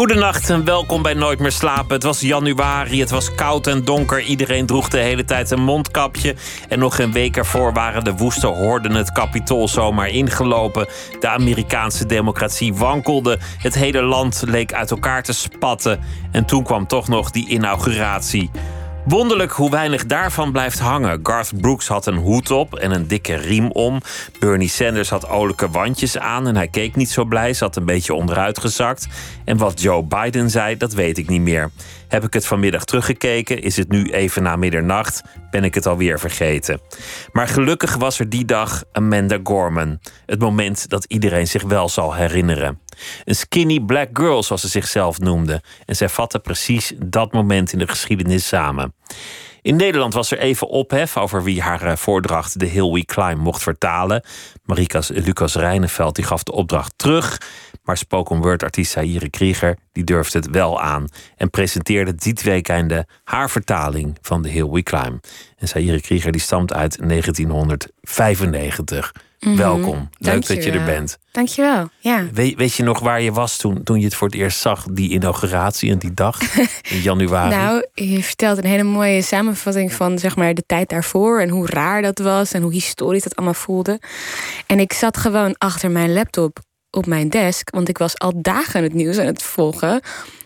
Goedenacht en welkom bij Nooit meer slapen. Het was januari, het was koud en donker. Iedereen droeg de hele tijd een mondkapje. En nog een week ervoor waren de woeste horden het kapitool zomaar ingelopen. De Amerikaanse democratie wankelde. Het hele land leek uit elkaar te spatten. En toen kwam toch nog die inauguratie. Wonderlijk hoe weinig daarvan blijft hangen. Garth Brooks had een hoed op en een dikke riem om. Bernie Sanders had olijke wandjes aan en hij keek niet zo blij, zat een beetje onderuitgezakt. En wat Joe Biden zei, dat weet ik niet meer. Heb ik het vanmiddag teruggekeken, is het nu even na middernacht, ben ik het alweer vergeten. Maar gelukkig was er die dag Amanda Gorman. Het moment dat iedereen zich wel zal herinneren. Een skinny black girl, zoals ze zichzelf noemde. En zij vatte precies dat moment in de geschiedenis samen. In Nederland was er even ophef over wie haar eh, voordracht The Hill We Climb mocht vertalen. Marikas Lucas Rijneveld die gaf de opdracht terug. Maar spoken word artiest Saïre Krieger die durfde het wel aan. En presenteerde dit weekende haar vertaling van The Hill We Climb. En Saïre Krieger die stamt uit 1995. Mhm. Welkom. Leuk dat je er bent. Dankjewel. Ja. Weet, weet je nog waar je was toen, toen je het voor het eerst zag, die inauguratie en die dag in januari? Nou, je vertelt een hele mooie samenvatting van zeg maar, de tijd daarvoor en hoe raar dat was en hoe historisch dat allemaal voelde. En ik zat gewoon achter mijn laptop op mijn desk, want ik was al dagen het nieuws aan het volgen.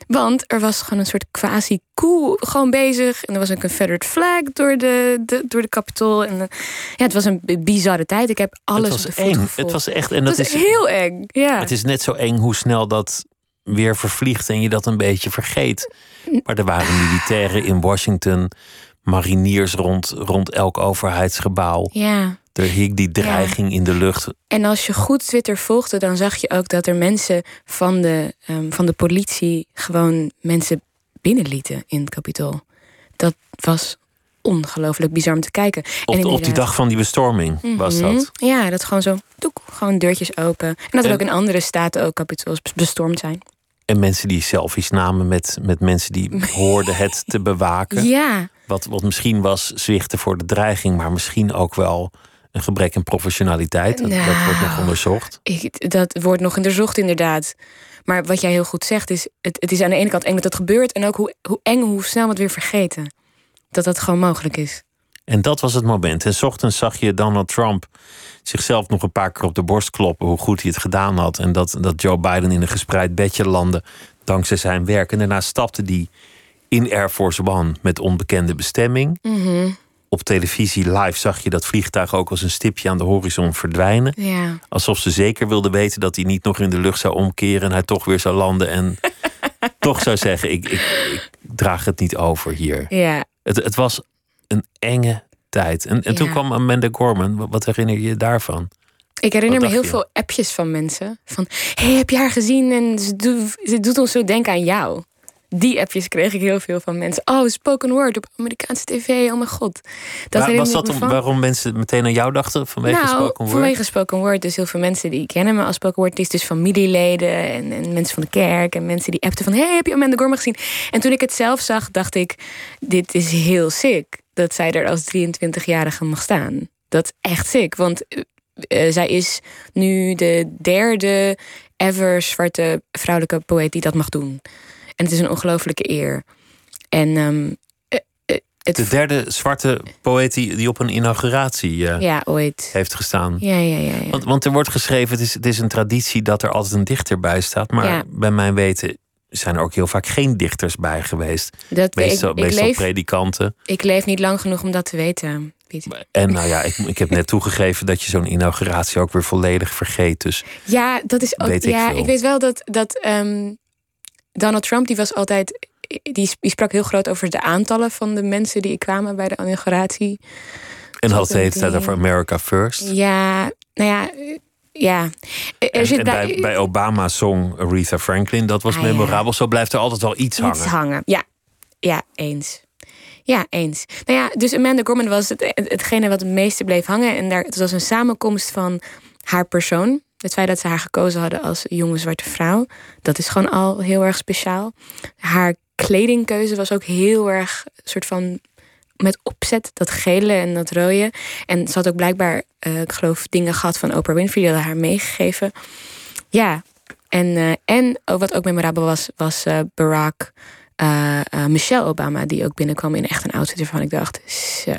Want er was gewoon een soort quasi-coup gewoon bezig. En er was een Confederate flag door de, de, door de Capitool. En eh, ja, het was een bizarre tijd. Ik heb alles het was eng. Het was echt. En Het dat was is, heel eng. Ja. het is net zo eng hoe snel dat weer vervliegt en je dat een beetje vergeet. Maar er waren militairen in Washington, mariniers rond, rond elk overheidsgebouw. ja. Er hing die dreiging in de lucht. En als je goed Twitter volgde, dan zag je ook dat er mensen van de, ehm, van de politie gewoon mensen binnenlieten in het kapitool. Dat was ongelooflijk bizar om te kijken. Op, en op die dag van die bestorming was Mhm. dat. Ja, dat gewoon zo, toek, gewoon deurtjes open. En dat er En- ook in andere staten ook kapitools bestormd zijn. En mensen die selfies namen met, met mensen die hoorden het te bewaken. Ja, Wat, wat misschien was zwichten voor de dreiging, maar misschien ook wel een gebrek aan professionaliteit. Dat, dat wordt nog Nou. onderzocht. ik, dat wordt nog onderzocht inderdaad. Maar wat jij heel goed zegt is, het, het is aan de ene kant eng dat het gebeurt. En ook hoe, hoe eng, hoe snel we het weer vergeten. Dat dat gewoon mogelijk is. En dat was het moment. En 's ochtends zag je Donald Trump zichzelf nog een paar keer op de borst kloppen hoe goed hij het gedaan had. En dat, dat Joe Biden in een gespreid bedje landde dankzij zijn werk. En daarna stapte hij in Air Force One met onbekende bestemming. Mhm. Op televisie live zag je dat vliegtuig ook als een stipje aan de horizon verdwijnen. Ja. Alsof ze zeker wilden weten dat hij niet nog in de lucht zou omkeren en hij toch weer zou landen. En toch zou zeggen: ik, ik, ik draag het niet over hier. Ja, Het, het was een enge tijd. En, en toen kwam Amanda Gorman. Wat, wat herinner je je daarvan? ik herinner me heel je? veel appjes van mensen. Van, hey, heb je haar gezien? En ze, doet- ze doet ons zo denken aan jou. Die appjes kreeg ik heel veel van mensen. Oh, spoken word op Amerikaanse tv. Oh mijn god. Dat Waar- was dat om- waarom mensen meteen aan jou dachten vanwege nou, spoken word? vanwege spoken word. Dus heel veel mensen die kennen me als spoken word. Het is dus familieleden en, en mensen van de kerk. En mensen die appten van... Hey, heb je Amanda Gorman gezien? En toen ik het zelf zag, dacht ik... Dit is heel sick. Dat zij er als 23-jarige mag staan. Dat is echt sick. Want eh, eh, zij is nu de derde ever zwarte vrouwelijke poëet die dat mag doen. En het is een ongelofelijke eer. En eh, het De derde zwarte poëet die, die op een inauguratie eh, ja, ooit. heeft gestaan. Ja, ja, ja. ja. Want, want er wordt geschreven, het is, het is een traditie dat er altijd een dichter bij staat. Maar Ja. bij mijn weten zijn er ook heel vaak geen dichters bij geweest. Dat, Meestal, ik, ik, meestal leef, predikanten. ik leef niet lang genoeg om dat te weten. Piet. En nou ja, ik, ik heb net toegegeven dat je zo'n inauguratie ook weer volledig vergeet. Dus Ja, dat is ook. Weet ja, ik weet wel dat, dat ehm, Donald Trump, die was altijd. Die, die sprak heel groot over de aantallen van de mensen die kwamen bij de inauguratie. en had de hele tijd ding. over America First. Ja, nou ja. Ja. Er En, zit en bij, bij Obama zong Aretha Franklin, dat was Ah, ja. memorabel. Zo blijft er altijd wel iets hangen. Iets hangen. Ja, ja, eens. Ja, eens. Nou ja, dus Amanda Gorman was het, het- hetgene wat het meeste bleef hangen. En daar, het was een samenkomst van haar persoon. Het feit dat ze haar gekozen hadden als jonge zwarte vrouw, dat is gewoon al heel erg speciaal. Haar kledingkeuze was ook heel erg soort van met opzet, dat gele en dat rode. En ze had ook blijkbaar, uh, ik geloof, dingen gehad van Oprah Winfrey, die haar meegegeven. Ja, en, uh, en wat ook memorabel was, was uh, Barack Michelle Obama, die ook binnenkwam in echt een outfit waarvan ik dacht, zo,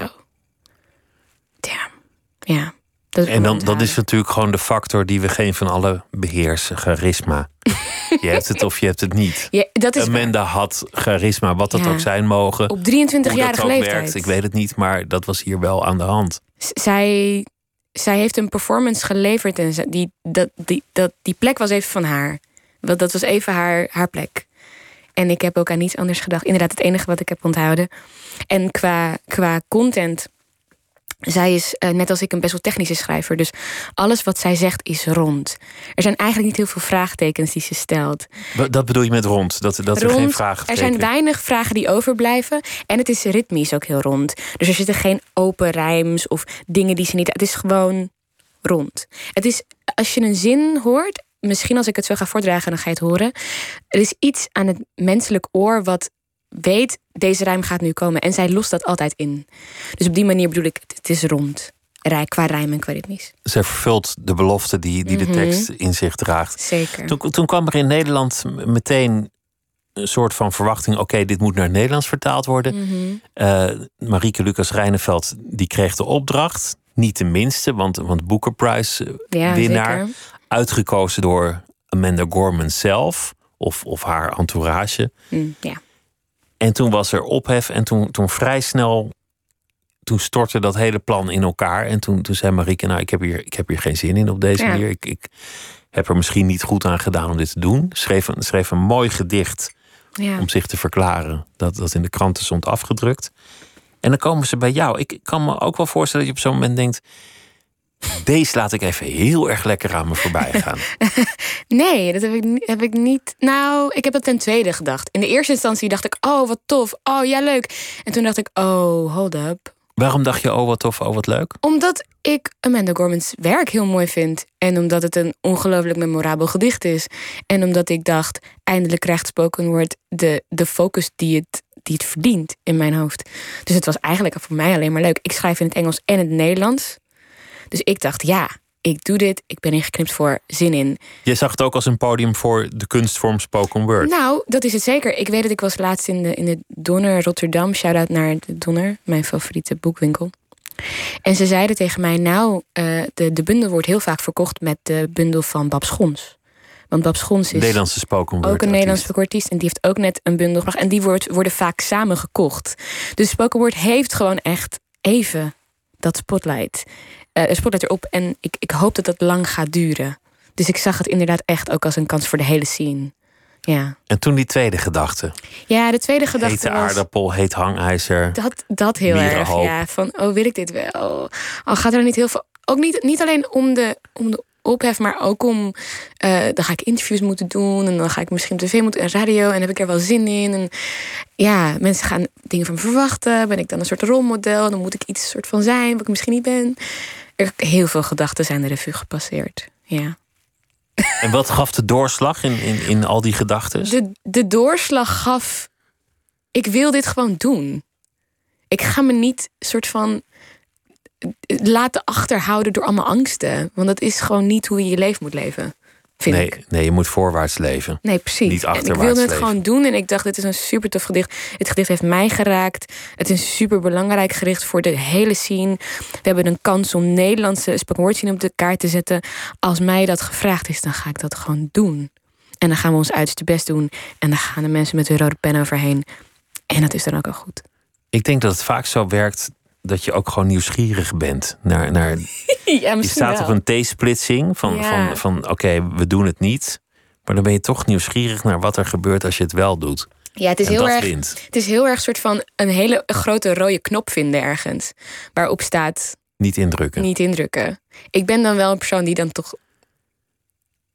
damn, ja. En dan, dat is natuurlijk gewoon de factor die we geen van alle beheersen, charisma. je hebt het of je hebt het niet. Ja, dat is Amanda had charisma, wat dat Ja. ook zijn mogen. op Hoe dat 23-jarige ook leeftijd. werkt, ik weet het niet, maar dat was hier wel aan de hand. Z- zij, zij heeft een performance geleverd en die, dat, die, dat, die plek was even van haar. Dat, dat was even haar, haar plek. En ik heb ook aan niets anders gedacht. Inderdaad, het enige wat ik heb onthouden. En qua, qua content. Zij is eh, net als ik een best wel technische schrijver. Dus alles wat zij zegt is rond. Er zijn eigenlijk niet heel veel vraagtekens die ze stelt. Dat bedoel je met rond, dat, dat er geen vragen Er zijn weinig vragen die overblijven. En het is ritmisch ook heel rond. Dus er zitten geen open rijms of dingen die ze niet. Het is gewoon rond. Het is, als je een zin hoort, misschien als ik het zo ga voordragen, dan ga je het horen. Er is iets aan het menselijk oor wat weet, deze rijm gaat nu komen. En zij lost dat altijd in. Dus op die manier bedoel ik, het is rond. Qua rijm en qua ritmisch. Zij vervult de belofte die, die Mhm. de tekst in zich draagt. Zeker. Toen, toen kwam er in Nederland meteen een soort van verwachting: oké, dit moet naar het Nederlands vertaald worden. Mhm. Eh, Marieke Lucas Reineveld die kreeg de opdracht. Niet de minste, want, want Booker Prize eh, Ja, winnaar. zeker. Uitgekozen door Amanda Gorman zelf of, of haar entourage. Mm, ja. En toen was er ophef en toen, toen vrij snel... Toen stortte dat hele plan in elkaar. En toen, toen zei Marieke, nou, ik heb, hier, ik heb hier geen zin in op deze Ja. manier. Ik, ik heb er misschien niet goed aan gedaan om dit te doen. Schreef een, schreef een mooi gedicht Ja. om zich te verklaren. Dat dat in de kranten stond afgedrukt. En dan komen ze bij jou. Ik kan me ook wel voorstellen dat je op zo'n moment denkt... Deze laat ik even heel erg lekker aan me voorbij gaan. Nee, dat heb ik, heb ik niet. Nou, ik heb dat ten tweede gedacht. In de eerste instantie dacht ik, oh, wat tof. Oh, ja, leuk. En toen dacht ik, oh, hold up. Waarom dacht je, oh wat tof, oh wat leuk? Omdat ik Amanda Gorman's werk heel mooi vind. En omdat het een ongelooflijk memorabel gedicht is. En omdat ik dacht, eindelijk krijgt spoken word de, de focus die het, die het verdient in mijn hoofd. Dus het was eigenlijk voor mij alleen maar leuk. Ik schrijf in het Engels en het Nederlands. Dus ik dacht, ja, ik doe dit. Ik ben ingeknipt voor zin in. Je zag het ook als een podium voor de kunstvorm spoken word. Nou, dat is het zeker. Ik weet dat ik was laatst in de, in de Donner Rotterdam. Shout-out naar de Donner, mijn favoriete boekwinkel. En ze zeiden tegen mij, nou, eh, de, de bundel wordt heel vaak verkocht met de bundel van Bab Schons. Want Bab Schons is Nederlandse spoken word. ook een Nederlandse artiest. En die heeft ook net een bundel gebracht. En die wordt, worden vaak samen gekocht. Dus Spoken Word heeft gewoon echt even dat spotlight. Eh spotlight erop. En ik, ik hoop dat dat lang gaat duren. Dus ik zag het inderdaad echt ook als een kans voor de hele scene. Ja, En toen die tweede gedachte. ja de tweede gedachte Hete was... aardappel, heet hangijzer. Dat, dat heel erg, ja. Van, oh, wil ik dit wel? Al gaat er niet heel veel... Ook niet, niet alleen om de, om de ophef, maar ook om... eh, dan ga ik interviews moeten doen en dan ga ik misschien tv moeten en radio... en heb ik er wel zin in. En ja, mensen gaan dingen van me verwachten. Ben ik dan een soort rolmodel? Dan moet ik iets soort van zijn wat ik misschien niet ben. Er, heel veel gedachten zijn de revue gepasseerd, ja. En wat gaf de doorslag in, in, in al die gedachten? De, de doorslag gaf. Ik wil dit gewoon doen. Ik ga me niet soort van laten achterhouden door allemaal angsten. Want dat is gewoon niet hoe je je leven moet leven. Vind Nee, ik. nee, je moet voorwaarts leven. Nee, precies. Niet en ik achterwaarts wilde het leven. gewoon doen en ik dacht, dit is een super tof gedicht. Het gedicht heeft mij geraakt. Het is een super belangrijk gedicht voor de hele scene. We hebben een kans om Nederlandse scene op de kaart te zetten. Als mij dat gevraagd is, dan ga ik dat gewoon doen. En dan gaan we ons uiterste best doen. En dan gaan de mensen met hun rode pen overheen. En dat is dan ook al goed. Ik denk dat het vaak zo werkt dat je ook gewoon nieuwsgierig bent. Naar, naar, Ja, je staat op een T-splitsing van, Ja. van, van oké, we doen het niet. Maar dan ben je toch nieuwsgierig naar wat er gebeurt als je het wel doet. Ja, het is en heel erg. wint. Het is heel erg soort van een hele grote rode knop vinden ergens. Waarop staat Niet indrukken. niet indrukken. Ik ben dan wel een persoon die dan toch.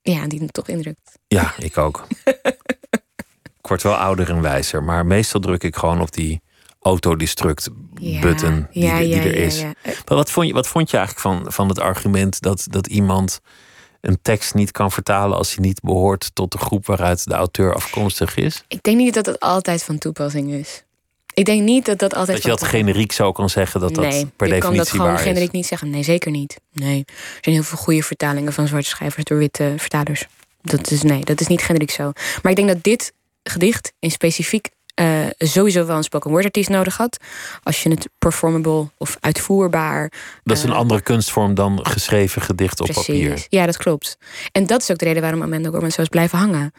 Ja, die dan toch indrukt. Ja, ik ook. ik word wel ouder en wijzer. Maar meestal druk ik gewoon op die autodestruct button die, ja, er- die er is. ja. Maar wat vond je, wat vond je eigenlijk van, van het argument dat, dat iemand een tekst niet kan vertalen als hij niet behoort tot de groep waaruit de auteur afkomstig is? Ik denk niet dat dat altijd van toepassing is. Ik denk niet dat dat altijd Dat je dat generiek zo kan zeggen dat dat nee, per je kan dat definitie gewoon waar generiek is. niet zeggen. Nee, zeker niet. Nee. Er zijn heel veel goede vertalingen van zwarte schrijvers door witte vertalers. Dat is, nee, dat is niet generiek zo. Maar ik denk dat dit gedicht in specifiek eh, sowieso wel een spoken word artiest nodig had. Als je het performable of uitvoerbaar. Dat is een eh, andere kunstvorm dan geschreven gedicht op precies. papier. Ja, dat klopt. En dat is ook de reden waarom Amanda Gorman zo is blijven hangen.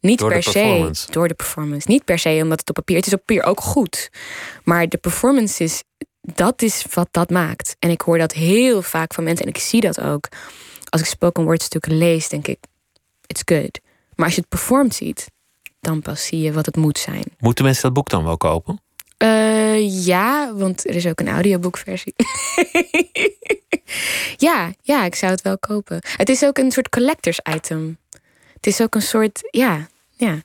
Niet Door per se door de performance. Niet per se omdat het op papier. Het is op papier ook goed. Maar de performance is. Dat is wat dat maakt. En ik hoor dat heel vaak van mensen. En ik zie dat ook. Als ik spoken word stukken lees, denk ik. It's good. Maar als je het performed ziet. Dan pas zie je wat het moet zijn. Moeten mensen dat boek dan wel kopen? Eh, ja, want er is ook een audioboekversie. ja, ja, ik zou het wel kopen. Het is ook een soort collectors item. Het is ook een soort, ja, ja.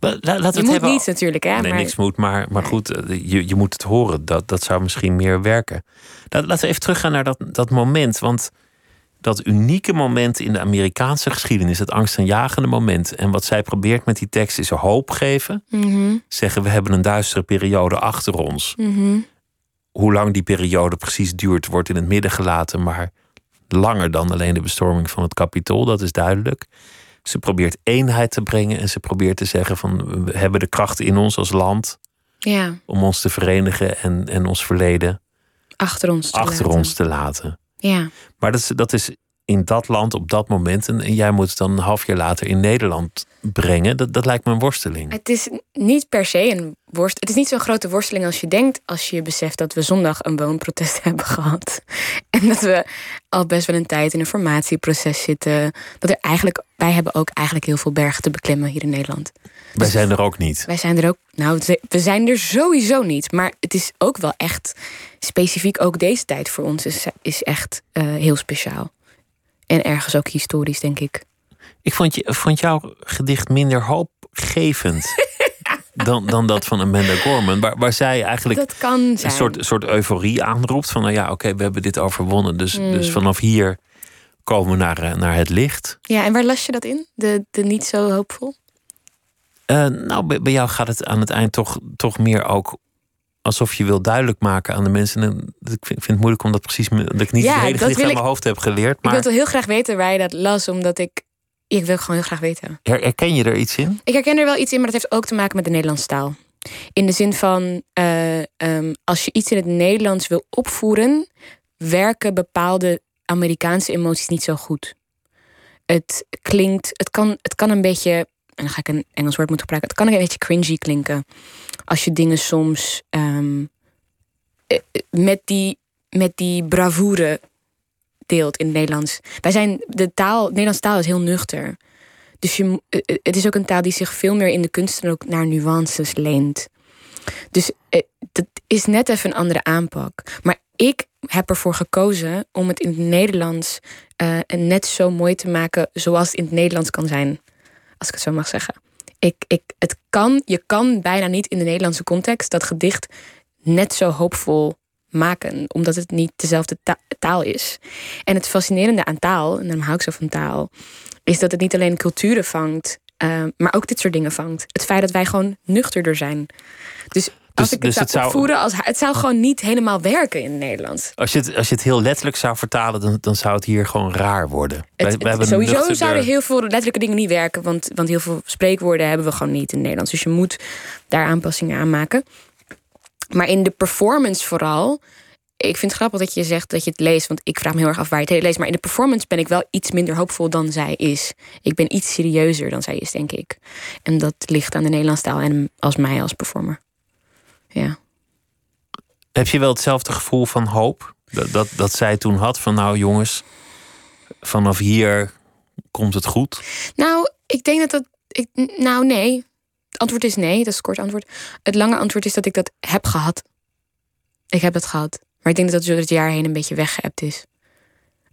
Maar la- Je het moet hebben. niets natuurlijk, hè? nee, maar niks moet, maar, maar goed, eh, je, je moet het horen. Dat, dat zou misschien meer werken. Laten we even teruggaan naar dat, dat moment. Want dat unieke moment in de Amerikaanse geschiedenis, het angstaanjagende moment. En wat zij probeert met die tekst is hoop geven. Mhm, Zeggen we hebben een duistere periode achter ons. mhm. Hoe lang die periode precies duurt, wordt in het midden gelaten. Maar langer dan alleen de bestorming van het kapitool, dat is duidelijk. Ze probeert eenheid te brengen en ze probeert te zeggen van we hebben de kracht in ons als land Ja, om ons te verenigen en, en ons verleden achter ons. te achter laten. ons te laten. Ja, Maar dat is, dat is in dat land op dat moment. En, jij moet het dan een half jaar later in Nederland brengen. Dat, dat lijkt me een worsteling. het is niet per se een worst. Het is niet zo'n grote worsteling als je denkt. Als je beseft dat we zondag een woonprotest hebben gehad. En dat we al best wel een tijd in een formatieproces zitten. Dat er eigenlijk, wij hebben ook eigenlijk heel veel bergen te beklimmen hier in Nederland. Wij zijn er ook niet. Wij zijn er ook, nou, we zijn er sowieso niet. Maar het is ook wel echt specifiek, ook deze tijd voor ons is, is echt eh, heel speciaal. En ergens ook historisch, denk ik. Ik vond, je, vond jouw gedicht minder hoopgevend dan, dan dat van Amanda Gorman. Waar, waar zij eigenlijk Dat kan een soort, soort euforie aanroept. Van nou ja, oké, we hebben dit overwonnen. Dus, Hmm. dus vanaf hier komen we naar, eh, naar het licht. Ja, en waar las je dat in? De, de niet zo hoopvol? Eh, nou, bij, bij jou gaat het aan het eind toch, toch meer ook alsof je wil duidelijk maken aan de mensen. En ik vind, het moeilijk om dat precies, dat ik niet Ja, het hele aan mijn hoofd heb geleerd. Ik wil Maar heel graag weten waar je dat las, omdat ik... Ik wil gewoon heel graag weten. her- herken je er iets in? Ik herken er wel iets in, maar dat heeft ook te maken met de Nederlandse taal. In de zin van, eh, ehm, als je iets in het Nederlands wil opvoeren, werken bepaalde Amerikaanse emoties niet zo goed. Het klinkt, het kan, het kan een beetje, en dan ga ik een Engels woord moeten gebruiken, het kan een beetje cringy klinken. Als je dingen soms ehm, eh, eh, met, die, met die bravoure deelt in het Nederlands. Wij zijn, de taal, de Nederlandse taal is heel nuchter. Dus je, eh, het is ook een taal die zich veel meer in de kunsten ook naar nuances leent. Dus dat is net even een andere aanpak. Maar ik heb ervoor gekozen om het in het Nederlands eh, net zo mooi te maken zoals het in het Nederlands kan zijn. Als ik het zo mag zeggen. Ik, ik, het kan, je kan bijna niet in de Nederlandse context dat gedicht net zo hoopvol maken, omdat het niet dezelfde ta- taal is. En het fascinerende aan taal, en daarom hou ik zo van taal, is dat het niet alleen culturen vangt, eh, maar ook dit soort dingen vangt. Het feit dat wij gewoon nuchterder zijn. Dus als ik het dus zou het zou- opvoeren, als, het zou gewoon niet helemaal werken in het Nederlands. Als je, het, als je het heel letterlijk zou vertalen, dan, dan zou het hier gewoon raar worden. Het, Wij- wij sowieso nuchterder- zouden heel veel letterlijke dingen niet werken, want, want heel veel spreekwoorden hebben we gewoon niet in het Nederlands. Dus je moet daar aanpassingen aan maken. Maar in de performance vooral. Ik vind het grappig dat je zegt dat je het leest, want ik vraag me heel erg af waar je het leest. Maar in de performance ben ik wel iets minder hoopvol dan zij is. Ik ben iets serieuzer dan zij is, denk ik. En dat ligt aan de Nederlandse taal en als mij als performer. Ja. Heb je wel hetzelfde gevoel van hoop? Dat, dat, dat zij toen had van nou jongens, vanaf hier komt het goed. Nou, ik denk dat dat. Ik, nou, nee. Het antwoord is nee. Dat is het kort antwoord. Het lange antwoord is dat ik dat heb gehad. Ik heb het gehad. Maar ik denk dat dat door het jaar heen een beetje weggeëpt is.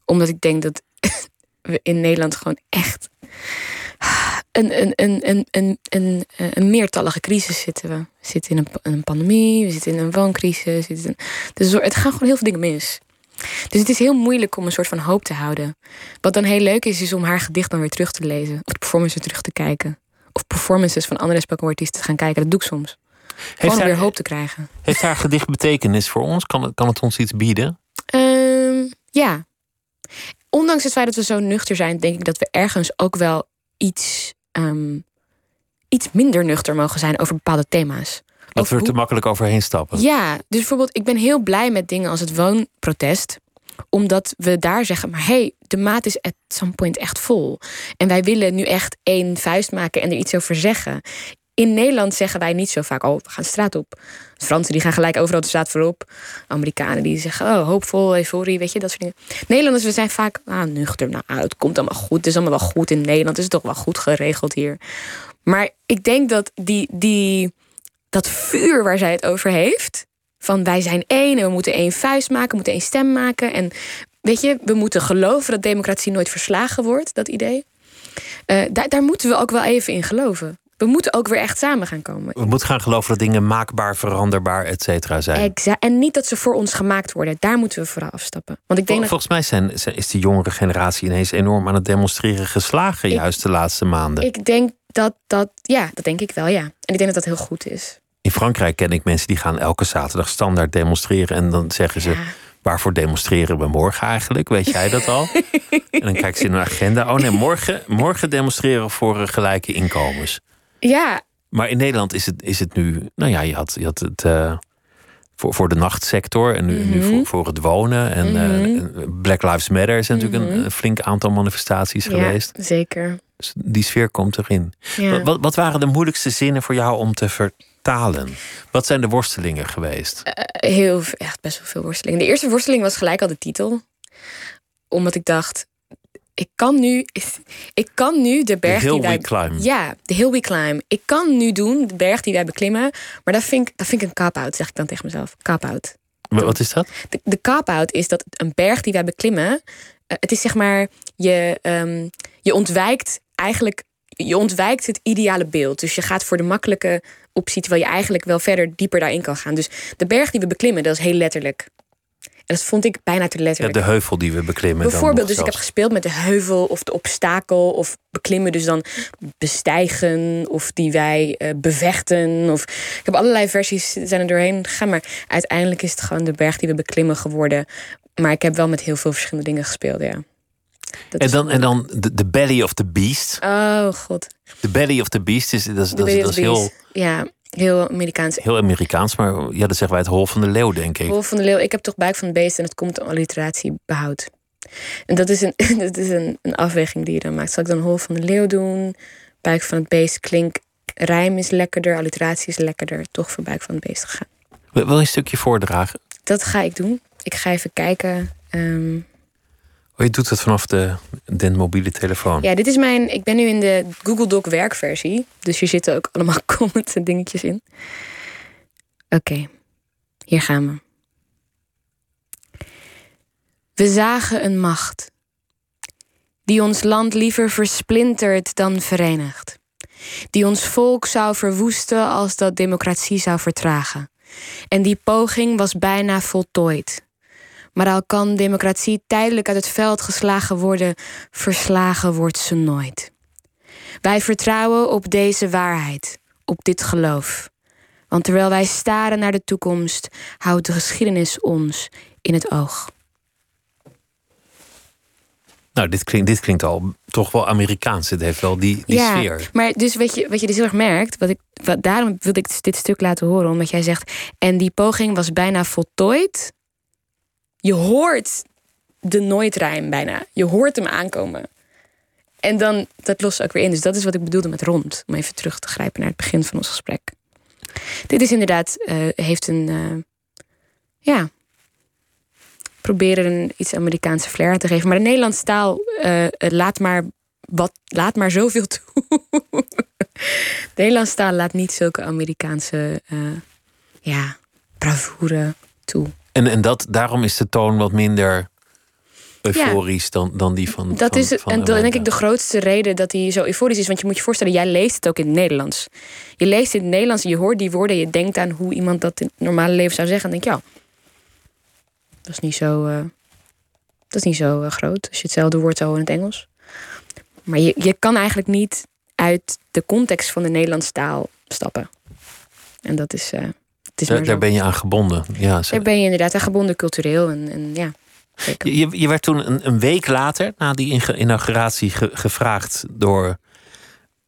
Omdat ik denk dat we in Nederland gewoon echt een, een, een, een, een, een, een meertallige crisis zitten we. We zitten in een, een pandemie, we zitten in een wooncrisis. In, dus het gaan gewoon heel veel dingen mis. Dus het is heel moeilijk om een soort van hoop te houden. Wat dan heel leuk is, is om haar gedicht dan weer terug te lezen. Of de performances terug te kijken. Of performances van andere spoken artiesten te gaan kijken. Dat doe ik soms. Gewoon om weer hoop te krijgen. Heeft haar gedicht betekenis voor ons? Kan het, kan het ons iets bieden? Ehm, ja. Ondanks het feit dat we zo nuchter zijn, denk ik dat we ergens ook wel iets, ehm, iets minder nuchter mogen zijn over bepaalde thema's. Dat we er te makkelijk overheen stappen. Ja, dus bijvoorbeeld, ik ben heel blij met dingen als het woonprotest omdat we daar zeggen, maar hey, de maat is at some point echt vol. En wij willen nu echt één vuist maken en er iets over zeggen. In Nederland zeggen wij niet zo vaak, oh, we gaan de straat op. Fransen die gaan gelijk overal de straat voorop. Amerikanen die zeggen, oh, hoopvol, euforie, weet je, dat soort dingen. Nederlanders, we zijn vaak, ah, nuchter, nou, het komt allemaal goed. Het is allemaal wel goed in Nederland, het is toch wel goed geregeld hier. Maar ik denk dat die, die, dat vuur waar zij het over heeft, van wij zijn één en we moeten één vuist maken, we moeten één stem maken. En weet je, we moeten geloven dat democratie nooit verslagen wordt, dat idee. Uh, daar, daar moeten we ook wel even in geloven we moeten ook weer echt samen gaan komen. We moeten gaan geloven dat dingen maakbaar, veranderbaar, et cetera zijn. Exact. En niet dat ze voor ons gemaakt worden. Daar moeten we vooral afstappen. Want ik denk Volgens mij zijn, is die jongere generatie ineens enorm aan het demonstreren geslagen, juist de laatste maanden. Ik denk dat dat, ja, dat denk ik wel, ja. En ik denk dat dat heel goed is. In Frankrijk ken ik mensen die gaan elke zaterdag standaard demonstreren. En dan zeggen ze. Waarvoor demonstreren we morgen eigenlijk? Weet jij dat al? en dan kijken ze in een agenda. Oh nee, morgen, morgen demonstreren we voor gelijke inkomens. Ja. Maar in Nederland is het, is het nu. Nou ja, je had, je had het. Uh, voor, voor de nachtsector en nu, nu mhm. voor, voor het wonen. En uh, Black Lives Matter is natuurlijk een, mhm. een, flink aantal manifestaties ja, geweest. Zeker. Dus die sfeer komt erin. Ja. Wat, wat waren de moeilijkste zinnen voor jou om te vertalen? Wat zijn de worstelingen geweest? Uh, heel, echt best wel veel worstelingen. De eerste worsteling was gelijk al de titel. Omdat ik dacht, ik kan nu, ik kan nu de berg die wij. Climb. Ja, de hill we climb. Ik kan nu doen de berg die wij beklimmen. Maar dat vind ik, dat vind ik een cop-out, zeg ik dan tegen mezelf. Cop-out. Wat is dat? De, de cop-out is dat een berg die wij beklimmen. Uh, het is zeg maar, je, um, je ontwijkt eigenlijk. Je ontwijkt het ideale beeld. Dus je gaat voor de makkelijke optie, terwijl je eigenlijk wel verder dieper daarin kan gaan. Dus de berg die we beklimmen, dat is heel letterlijk dat vond ik bijna te letterlijk. Ja, de heuvel die we beklimmen. Bijvoorbeeld, dus ik heb gespeeld met de heuvel of de obstakel of beklimmen, dus dan bestijgen of die wij uh, bevechten. Of, ik heb allerlei versies zijn er doorheen gegaan, maar uiteindelijk is het gewoon de berg die we beklimmen geworden. Maar ik heb wel met heel veel verschillende dingen gespeeld, ja. en dan, en dan de, belly of the beast. Oh god. De belly of the beast is, dat, is, dat, is heel. Ja, Heel Amerikaans. Heel Amerikaans, maar ja, dat zeggen wij het hol van de leeuw, denk ik. Hol van de leeuw. Ik heb toch buik van het beest en het komt een alliteratie behoud. En dat is, een, dat is een, een afweging die je dan maakt. Zal ik dan hol van de leeuw doen? Buik van het beest klink. Rijm is lekkerder, alliteratie is lekkerder. Toch voor buik van het beest gegaan. Wil je een stukje voordragen? Dat ga ik doen. Ik ga even kijken. Um, Je doet het vanaf de, de mobiele telefoon. Ja, dit is mijn. Ik ben nu in de Google Doc werkversie. Dus hier zitten ook allemaal comments en dingetjes in. Oké, hier gaan we. We zagen een macht. Die ons land liever versplintert dan verenigt. Die ons volk zou verwoesten als dat democratie zou vertragen. En die poging was bijna voltooid. Maar al kan democratie tijdelijk uit het veld geslagen worden, verslagen wordt ze nooit. Wij vertrouwen op deze waarheid, op dit geloof. Want terwijl wij staren naar de toekomst, houdt de geschiedenis ons in het oog. Nou, dit klinkt, dit klinkt al toch wel Amerikaans. Het heeft wel die, die ja, sfeer. Maar dus wat je, wat je dus heel erg merkt, wat ik, wat, daarom wilde ik dit stuk laten horen, omdat jij zegt, en die poging was bijna voltooid je hoort de nooitrijm bijna. Je hoort hem aankomen. En dan, dat lost ook weer in. Dus dat is wat ik bedoelde met rond. Om even terug te grijpen naar het begin van ons gesprek. Dit is inderdaad, uh, heeft een, uh, ja, proberen een iets Amerikaanse flair te geven. Maar de Nederlandse taal uh, laat maar wat, laat maar zoveel toe. de Nederlandse taal laat niet zulke Amerikaanse, ja, bravoure toe. En, en dat, daarom is de toon wat minder euforisch dan, dan die van. Dat van, is van en dat denk ik de grootste reden dat hij zo euforisch is. Want je moet je voorstellen, jij leest het ook in het Nederlands. Je leest het in het Nederlands en je hoort die woorden. En je denkt aan hoe iemand dat in het normale leven zou zeggen. En denk je, ja, dat is niet zo, eh, dat is niet zo eh, groot. Als je hetzelfde woord zou horen in het Engels. Maar je, je kan eigenlijk niet uit de context van de Nederlandse taal stappen. En dat is, eh, het is Daar, ben je aan gebonden. Ja, Daar ben je inderdaad aan gebonden cultureel. En, en ja. Je, je- werd toen een, een week later, na die inauguratie, ge- gevraagd door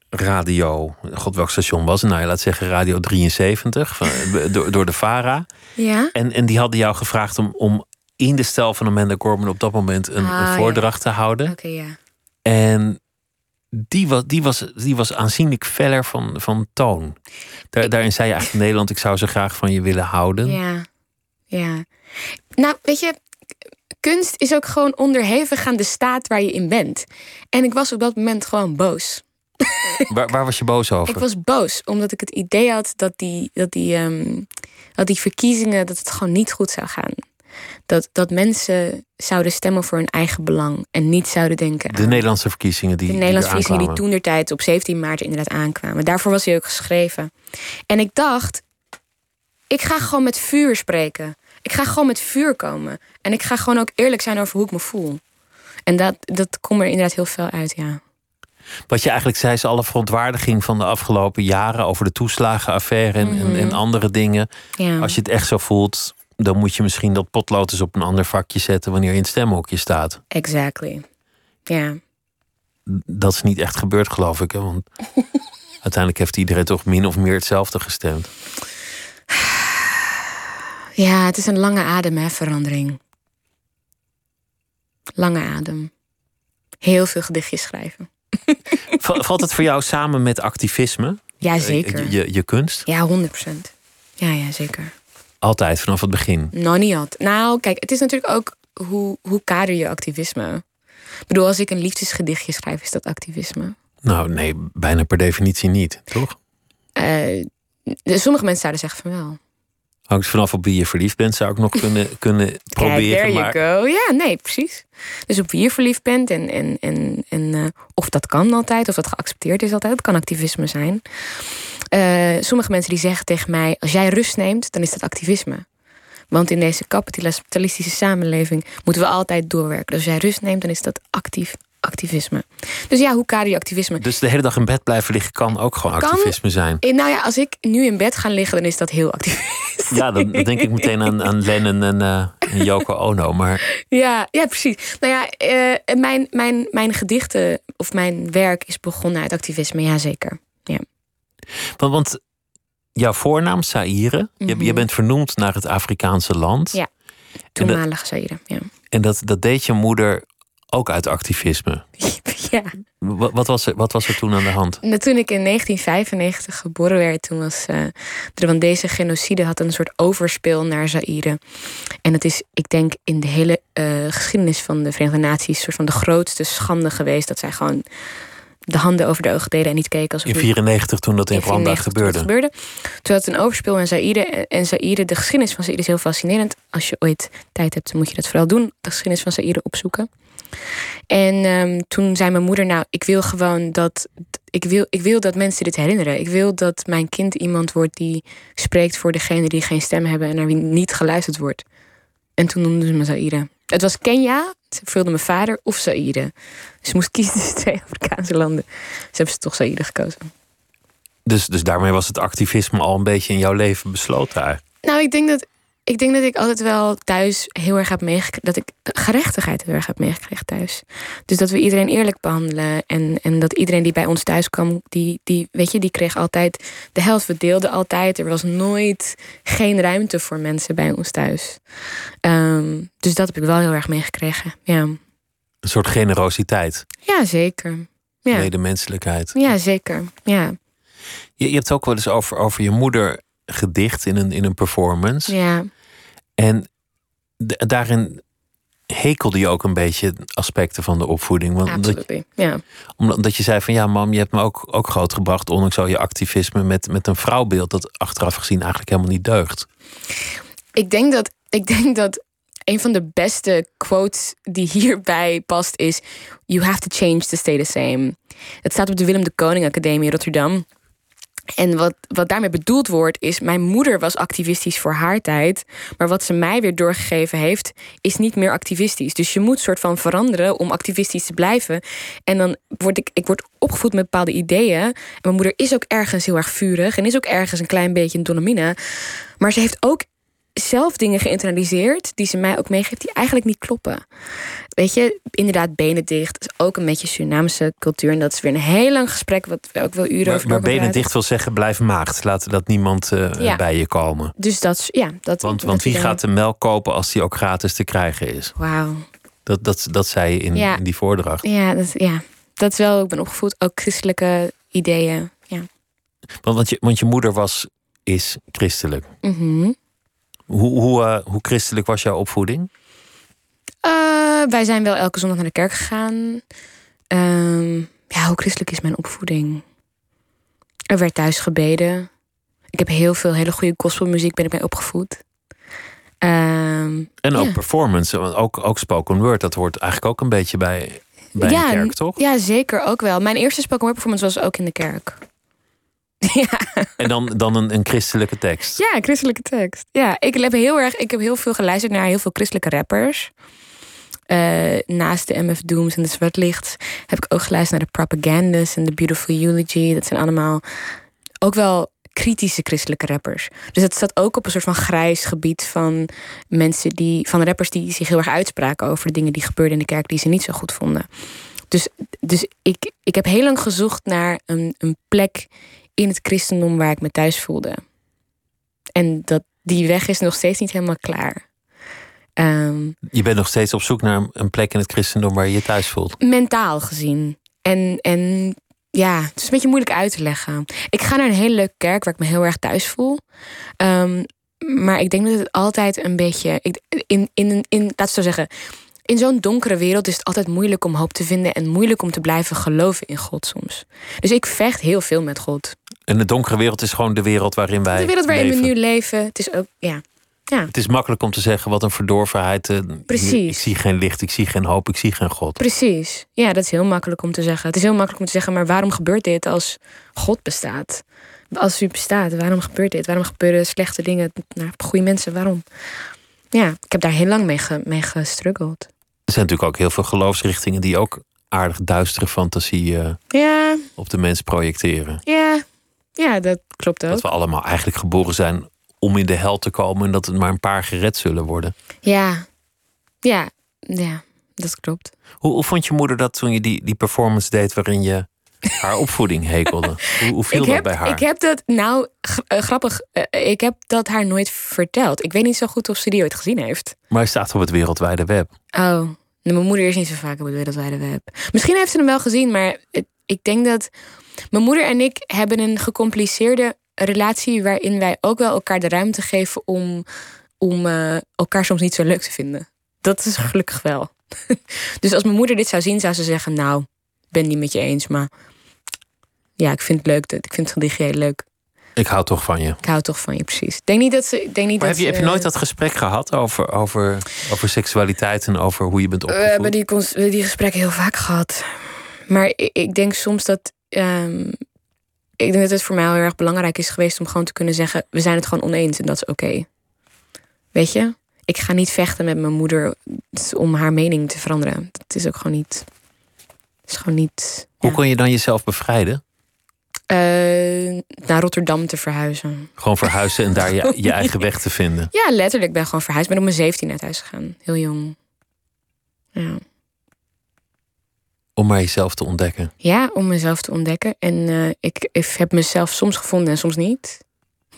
radio. God, welk station was het? Nou, je laat zeggen Radio 73, van, door, door de VARA. Ja? En, en die hadden jou gevraagd om, om in de stijl van Amanda Gorman op dat moment een, Ah, een ja. voordracht te houden. Oké, ja. En die was, die, was, die was aanzienlijk feller van, van toon. Daar, daarin zei je eigenlijk Nederland, ik zou zo graag van je willen houden. Ja, ja. Nou, weet je, kunst is ook gewoon onderhevig aan de staat waar je in bent. En ik was op dat moment gewoon boos. Waar, waar was je boos over? Ik was boos omdat ik het idee had dat die, dat die, ehm, dat die verkiezingen, dat het gewoon niet goed zou gaan. Dat, dat mensen zouden stemmen voor hun eigen belang en niet zouden denken De aan Nederlandse verkiezingen die de Nederlandse die verkiezingen die toen der tijd op 17 maart inderdaad aankwamen. Daarvoor was hij ook geschreven. En ik dacht, ik ga gewoon met vuur spreken. Ik ga gewoon met vuur komen. En ik ga gewoon ook eerlijk zijn over hoe ik me voel. En dat, dat komt er inderdaad heel veel uit, ja. Wat je eigenlijk zei, is alle verontwaardiging van de afgelopen jaren over de toeslagenaffaire en, en, en andere dingen. ja. Als je het echt zo voelt, dan moet je misschien dat potlood eens op een ander vakje zetten wanneer je in het stemhokje staat. Exactly. Ja. Dat is niet echt gebeurd, geloof ik. Hè? Want uiteindelijk heeft iedereen toch min of meer hetzelfde gestemd. ja, het is een lange adem, hè, verandering. Lange adem. Heel veel gedichtjes schrijven. Val- Valt het voor jou samen met activisme? Ja, zeker. Je, je, je kunst? Ja, 100%. Ja, ja, zeker. Altijd, vanaf het begin. Nou, niet altijd. Nou, kijk, het is natuurlijk ook hoe, hoe kader je activisme. Ik bedoel, als ik een liefdesgedichtje schrijf, is dat activisme. Nou, nee, bijna per definitie niet, toch? Eh, sommige mensen zouden zeggen van wel. Hangt vanaf op wie je verliefd bent, zou ik nog kunnen, kunnen proberen. there you maar go. Ja, nee, precies. Dus op wie je verliefd bent en, en, en, en eh, of dat kan altijd, of dat geaccepteerd is altijd, dat kan activisme zijn. Eh, sommige mensen die zeggen tegen mij, als jij rust neemt, dan is dat activisme. Want in deze kapitalistische samenleving moeten we altijd doorwerken. Dus als jij rust neemt, dan is dat actief activisme. Dus ja, hoe kader je activisme? Dus de hele dag in bed blijven liggen kan ook gewoon Kan. activisme zijn. Eh, Nou ja, als ik nu in bed ga liggen, dan is dat heel actief. Ja, dan, dan denk ik meteen aan, aan Lennon en, eh, en Yoko Ono. Maar Ja, ja, precies. Nou ja, eh, mijn, mijn, mijn gedichten of mijn werk is begonnen uit activisme, ja zeker. want, want jouw voornaam, Saïre, je, Mhm. je bent vernoemd naar het Afrikaanse land. Ja. Toenmalige Zaire, ja. en dat, dat deed je moeder ook uit activisme. ja. Wat, wat, was er, wat was er toen aan de hand? Nou, toen ik in 1995 geboren werd, toen was eh, de Rwandese genocide had een soort overspel naar Zaire. En het is, ik denk, in de hele eh, geschiedenis van de Verenigde Naties soort van de grootste schande geweest dat zij gewoon de handen over de ogen deden en niet keken alsof In 94 toen dat in Rwanda 94 toen gebeurde. gebeurde. Toen had het een overspel in Zaire. En Zaire, de geschiedenis van Zaire is heel fascinerend. Als je ooit tijd hebt, dan moet je dat vooral doen. De geschiedenis van Zaire opzoeken. En ehm, toen zei mijn moeder, nou, ik wil gewoon dat... Ik wil, ik wil dat mensen dit herinneren. Ik wil dat mijn kind iemand wordt die spreekt voor degene die geen stem hebben... en naar wie niet geluisterd wordt. En toen noemden ze me Zaire. Het was Kenia, ze vulde mijn vader, of Zaire. Ze moest kiezen tussen twee Afrikaanse landen. Ze hebben ze toch Zaire gekozen. Dus, dus daarmee was het activisme al een beetje in jouw leven besloten eigenlijk. Nou, ik denk dat ik denk dat ik altijd wel thuis heel erg heb meegekregen. Dat ik gerechtigheid heel erg heb meegekregen thuis. Dus dat we iedereen eerlijk behandelen. En, en dat iedereen die bij ons thuis kwam, die, die, weet je, die kreeg altijd de helft. We deelden altijd. Er was nooit geen ruimte voor mensen bij ons thuis. Ehm, dus dat heb ik wel heel erg meegekregen. Ja, Een soort generositeit, ja zeker. Ja. medemenselijkheid. ja, zeker. Ja. Je, je hebt ook wel eens over, over je moeder gedicht in een, in een performance. ja. En daarin hekelde je ook een beetje aspecten van de opvoeding. Want. Ja. omdat omdat je zei van ja, mam, je hebt me ook, ook grootgebracht, ondanks al je activisme, met, met een vrouwbeeld dat achteraf gezien eigenlijk helemaal niet deugt. Ik denk dat, ik denk dat een van de beste quotes die hierbij past is: You have to change to stay the same. Het staat op de Willem de Koning Academie in Rotterdam. En wat, wat daarmee bedoeld wordt, is: Mijn moeder was activistisch voor haar tijd. Maar wat ze mij weer doorgegeven heeft, is niet meer activistisch. Dus je moet soort van veranderen om activistisch te blijven. En dan word ik, ik word opgevoed met bepaalde ideeën. En mijn moeder is ook ergens heel erg vurig en is ook ergens een klein beetje een dolomine. Maar ze heeft ook zelf dingen geïnternaliseerd die ze mij ook meegeeft die eigenlijk niet kloppen. Weet je, inderdaad, benen dicht is ook een beetje Surinaamse cultuur. En dat is weer een heel lang gesprek, wat we ook wel uren Maar, over maar benen praten. dicht wil zeggen, blijf maagd. Laat dat niemand Ja. bij je komen. Dus dat, ja, dat. Want, dat want wie gaat de melk kopen als die ook gratis te krijgen is? Wauw. Dat, dat, dat zei je in, Ja. in die voordracht. Ja, dat, ja, dat is wel. Ik ben opgevoed ook christelijke ideeën. Ja. Want, want, je, want je moeder was, is christelijk. Mhm. Hoe, hoe, eh, hoe christelijk was jouw opvoeding? Eh, wij zijn wel elke zondag naar de kerk gegaan. Ehm, ja, hoe christelijk is mijn opvoeding? Er werd thuis gebeden. Ik heb heel veel hele goede gospelmuziek ben ik mee opgevoed. Ehm, En ook Ja. performance, want ook, ook spoken word. Dat hoort eigenlijk ook een beetje bij, bij Ja, een kerk, toch? ja, zeker ook wel. Mijn eerste spoken word performance was ook in de kerk. ja, En dan, dan een, een christelijke tekst. ja, christelijke tekst. Ja, ik heb heel erg, ik heb heel veel geluisterd naar heel veel christelijke rappers. Eh, naast de MF Dooms en de Zwart heb ik ook geluisterd naar de Propagandas en de Beautiful Eulogy. Dat zijn allemaal ook wel kritische christelijke rappers. Dus het staat ook op een soort van grijs gebied van mensen die, van rappers die zich heel erg uitspraken over de dingen die gebeurden in de kerk die ze niet zo goed vonden. Dus, dus ik, ik heb heel lang gezocht naar een, een plek in het christendom waar ik me thuis voelde. En dat, die weg is nog steeds niet helemaal klaar. Ehm, Je bent nog steeds op zoek naar een- plek in het christendom waar je je thuis voelt. mentaal gezien. En, en ja, het is een beetje moeilijk uit te leggen. Ik ga naar een hele leuke kerk waar ik me heel erg thuis voel. Ehm, maar ik denk dat het altijd een beetje. Ik, in, in, in, laat het zo zeggen. In zo'n donkere wereld is het altijd moeilijk om hoop te vinden en moeilijk om te blijven geloven in God soms. Dus ik vecht heel veel met God. En de donkere wereld is gewoon de wereld waarin wij De wereld waarin leven. we nu leven, het is ook, ja. ja. Het is makkelijk om te zeggen wat een verdorvenheid. eh, Precies. Ik zie geen licht, ik zie geen hoop, ik zie geen God. Precies. Ja, dat is heel makkelijk om te zeggen. Het is heel makkelijk om te zeggen, maar waarom gebeurt dit als God bestaat? Als u bestaat, waarom gebeurt dit? Waarom gebeuren slechte dingen naar goede mensen? Waarom? Ja, ik heb daar heel lang mee, ge, mee gestruggeld. Er zijn natuurlijk ook heel veel geloofsrichtingen die ook aardig duistere fantasie eh, Ja, op de mens projecteren. ja, ja, dat klopt ook. Dat we allemaal eigenlijk geboren zijn om in de hel te komen en dat er maar een paar gered zullen worden. Ja, ja, ja, dat klopt. Hoe, hoe vond je moeder dat toen je die, die performance deed waarin je haar opvoeding hekelde? Hoe, hoe viel ik, dat heb, bij haar? ik heb dat, nou, eh, grappig, eh, ik heb dat haar nooit verteld. Ik weet niet zo goed of ze die ooit gezien heeft. Maar hij staat op het wereldwijde web. Oh, nee, mijn moeder is niet zo vaak op het wereldwijde web. Misschien heeft ze hem wel gezien, maar het- ik denk dat mijn moeder en ik hebben een gecompliceerde relatie waarin wij ook wel elkaar de ruimte geven om, om eh, elkaar soms niet zo leuk te vinden. Dat is gelukkig wel. dus als mijn moeder dit zou zien, zou ze zeggen: Nou, ik ben het niet met je eens, maar ja, ik vind het leuk. Ik vind het religie heel leuk. Ik hou toch van je. Ik hou toch van je, precies. Denk niet dat ze. Denk niet Maar dat heb je, heb je nooit dat gesprek gehad over, over, over seksualiteit en over hoe je bent We opgevoed? hebben die, die gesprekken heel vaak gehad. Maar ik, ik denk soms dat. ehm, ik denk dat het voor mij heel erg belangrijk is geweest om gewoon te kunnen zeggen: we zijn het gewoon oneens en dat is oké. Weet je? Ik ga niet vechten met mijn moeder om haar mening te veranderen. Dat is ook gewoon niet. Het is gewoon niet. Hoe ja. kon je dan jezelf bevrijden? Eh, naar Rotterdam te verhuizen. Gewoon verhuizen en daar je, je eigen weg te vinden. Ja, letterlijk. Ik ben gewoon verhuisd. Ik ben op mijn 17 uit huis gegaan. Heel jong. Ja. Om maar jezelf te ontdekken. Ja, om mezelf te ontdekken. En eh, ik, ik heb mezelf soms gevonden en soms niet.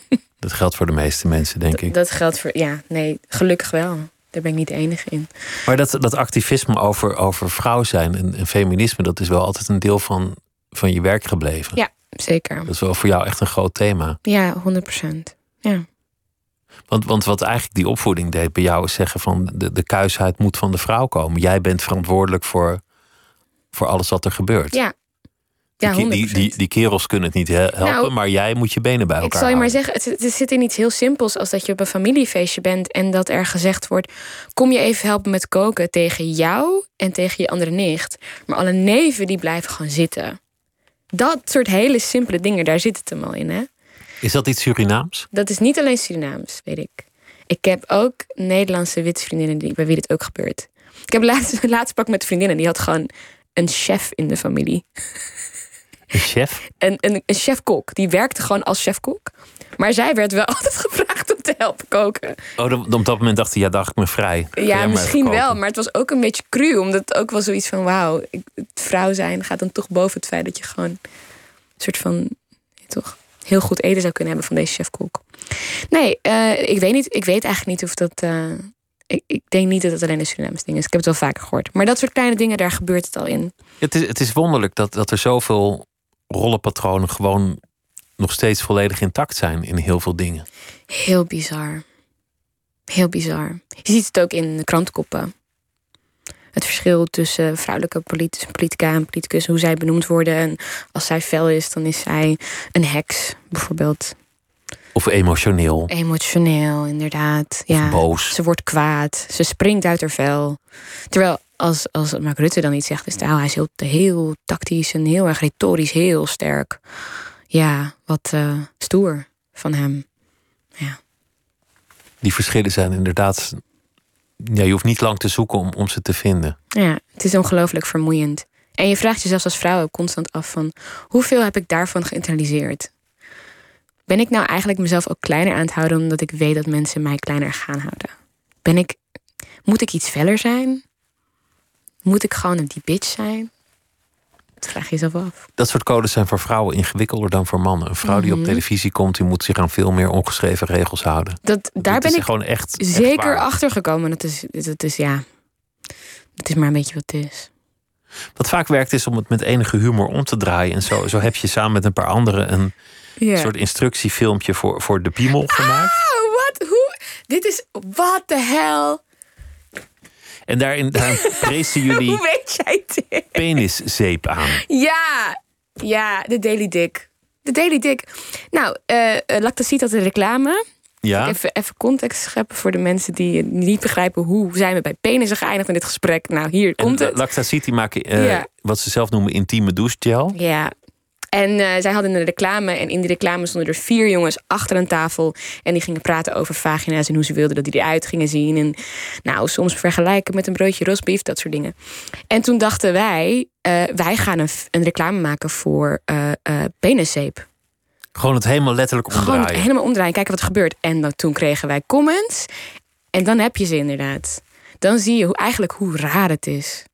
Dat geldt voor de meeste mensen, denk ik. Dat geldt voor, ja, nee, gelukkig wel. Daar ben ik niet de enige in. Maar dat, dat activisme over, over vrouw zijn en, en feminisme, dat is wel altijd een deel van, van je werk gebleven. Ja. Zeker. Dat is wel voor jou echt een groot thema. Ja, 100 procent. Ja. Want, want wat eigenlijk die opvoeding deed bij jou is zeggen van de, de kuisheid moet van de vrouw komen. Jij bent verantwoordelijk voor, voor alles wat er gebeurt. Ja. Ja, die, 100%. die, die, die kerels kunnen het niet he- helpen, Nou, maar jij moet je benen bij elkaar Ik zal je maar houden. zeggen, het, het zit in iets heel simpels als dat je op een familiefeestje bent en dat er gezegd wordt: kom je even helpen met koken tegen jou en tegen je andere nicht. Maar alle neven die blijven gewoon zitten. Dat soort hele simpele dingen, daar zit het hem al in, hè? Is dat iets Surinaams? Dat is niet alleen Surinaams, weet ik. Ik heb ook Nederlandse witte vriendinnen die, bij wie dit ook gebeurt. Ik heb laatst, laatst pak met vriendinnen, die had gewoon een chef in de familie. Een chef? Een, een, een chef-kok. Die werkte gewoon als chef-kok. Maar zij werd wel altijd gevraagd om te helpen koken. Oh, dan, op dat moment dacht hij, ja, dacht ik me vrij. Ja, misschien wel. Maar het was ook een beetje cru. Omdat het ook wel zoiets van... Wauw, het vrouw zijn gaat dan toch boven het feit dat je gewoon... Een soort van... toch heel goed eten zou kunnen hebben van deze chef-kok. Nee, eh, ik weet niet. Ik weet eigenlijk niet of dat... eh, ik, ik denk niet dat het alleen een Surinaams ding is. Ik heb het wel vaker gehoord. Maar dat soort kleine dingen, daar gebeurt het al in. Het is, het is wonderlijk dat, dat er zoveel rollenpatronen gewoon nog steeds volledig intact zijn in heel veel dingen. Heel bizar. Heel bizar. Je ziet het ook in de krantenkoppen. Het verschil tussen vrouwelijke politic- politica en politicus, hoe zij benoemd worden. En als zij fel is, dan is zij een heks, bijvoorbeeld. Of emotioneel, Emotioneel, inderdaad. Ja. boos. Ze wordt kwaad. Ze springt uit haar vel. Terwijl als, als Mark Rutte dan iets zegt, is nou, hij is heel, heel tactisch en heel erg retorisch, heel sterk. Ja, wat eh, stoer van hem. Die verschillen zijn inderdaad. Ja, je hoeft niet lang te zoeken om, om ze te vinden. Ja, het is ongelooflijk vermoeiend. En je vraagt jezelf als vrouw ook constant af van... hoeveel heb ik daarvan geïnternaliseerd? Ben ik nou eigenlijk mezelf ook kleiner aan het houden... omdat ik weet dat mensen mij kleiner gaan houden? Ben ik... Moet ik iets feller zijn? Moet ik gewoon een die bitch zijn? Dat vraag je jezelf af. Dat soort codes zijn voor vrouwen ingewikkelder dan voor mannen. Een vrouw die op Mhm. televisie komt, die moet zich aan veel meer ongeschreven regels houden. Dat, daar ben ik gewoon echt, echt zeker waar. achter gekomen. Dat is, dat is, ja... Dat is maar een beetje wat het is. Wat vaak werkt is om het met enige humor om te draaien. En zo, zo heb je samen met een paar anderen een Ja. soort instructiefilmpje voor, voor de piemel gemaakt. Oh, wat? Hoe? Dit is... What the hell? En daarin, daarin prezen jullie Hoe weet jij dit? peniszeep aan. Ja, ja, de Daily Dick. De Daily Dick. Nou, uh, Lactacit had een reclame. Ja? Even, even context scheppen voor de mensen die niet begrijpen... hoe zijn we bij penissen geëindigd in dit gesprek. Nou, hier komt het. Lactacit die maken eh, Ja. wat ze zelf noemen intieme douchegel. Ja. En eh, zij hadden een reclame en in die reclame stonden er vier jongens achter een tafel. En die gingen praten over vagina's en hoe ze wilden dat die eruit gingen zien. En nou, soms vergelijken met een broodje rosbief, dat soort dingen. En toen dachten wij, eh, wij gaan een, een reclame maken voor peniszeep. Gewoon het helemaal letterlijk Gewoon omdraaien. helemaal omdraaien, kijken wat er gebeurt. En dan, toen kregen wij comments. En dan heb je ze inderdaad. Dan zie je hoe, eigenlijk hoe raar het is.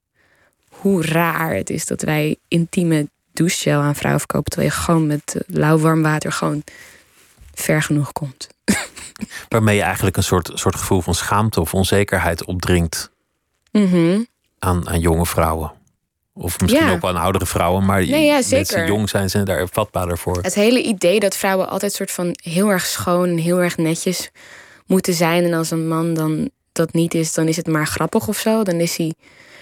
Hoe raar het is dat wij intieme douchegel aan vrouwen verkopen... terwijl je gewoon met eh, lauw warm water gewoon ver genoeg komt. Waarmee je eigenlijk een soort, soort gevoel van schaamte of onzekerheid opdringt Mhm. aan, aan jonge vrouwen. Of misschien Ja. ook aan oudere vrouwen. Maar Nee, ja, mensen zeker. jong zijn, zijn daar vatbaarder voor. Het hele idee dat vrouwen altijd soort van heel erg schoon en heel erg netjes moeten zijn. En als een man dan dat niet is, dan is het maar grappig of zo. Dan is hij.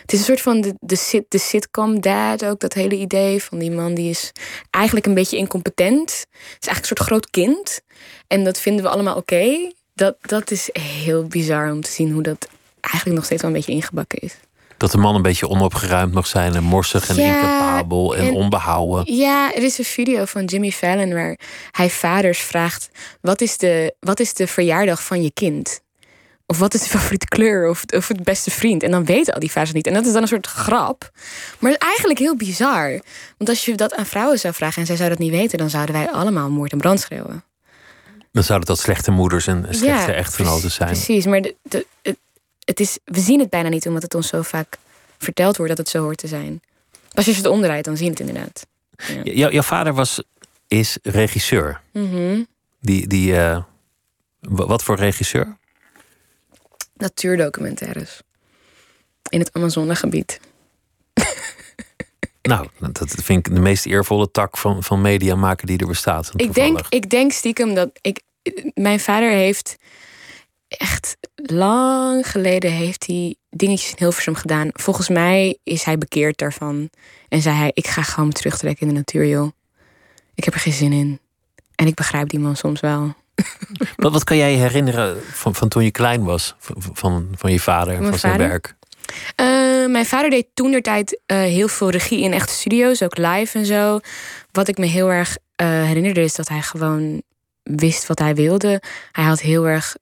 Het is een soort van de, de, sit, de sitcom dad ook, dat hele idee van die man die is eigenlijk een beetje incompetent. Het is eigenlijk een soort groot kind. En dat vinden we allemaal oké. Dat, dat is heel bizar om te zien hoe dat eigenlijk nog steeds wel een beetje ingebakken is. Dat de man een beetje onopgeruimd mag zijn en morsig en Ja, incapabel en, en- onbehouden. Ja, er is een video van Jimmy Fallon waar hij vaders vraagt: wat is de, wat is de verjaardag van je kind? Of wat is de favoriete kleur? Of, of het beste vriend? En dan weten al die vaders niet. En dat is dan een soort grap. Maar het is eigenlijk heel bizar. Want als je dat aan vrouwen zou vragen en zij zouden dat niet weten, dan zouden wij allemaal moord en brand schreeuwen. Dan zouden dat slechte moeders en slechte Ja, echtgenoten zijn. Precies, maar de, de, het, het is, we zien het bijna niet omdat het ons zo vaak verteld wordt dat het zo hoort te zijn. Pas als je het omdraait, dan zie je het inderdaad. Jouw- jouw vader was, is regisseur. Mhm. Die, die, eh, wa- wat voor regisseur? Natuurdocumentaires. In het Amazonegebied. Nou, dat vind ik de meest eervolle tak van, van media maken die er bestaat. Ik denk, ik denk stiekem dat ik. Mijn vader heeft echt lang geleden heeft hij dingetjes in Hilversum gedaan. Volgens mij is hij bekeerd daarvan. En zei hij, ik ga gewoon terugtrekken in de natuur, joh. Ik heb er geen zin in. En ik begrijp die man soms wel. Wat, wat kan jij herinneren van, van toen je klein was? Van, van, je vader en Mijn van zijn vader? werk? Eh, mijn vader deed toen der tijd eh, heel veel regie in echte studio's, ook live en zo. Wat ik me heel erg eh, herinnerde is dat hij gewoon wist wat hij wilde. Hij had heel erg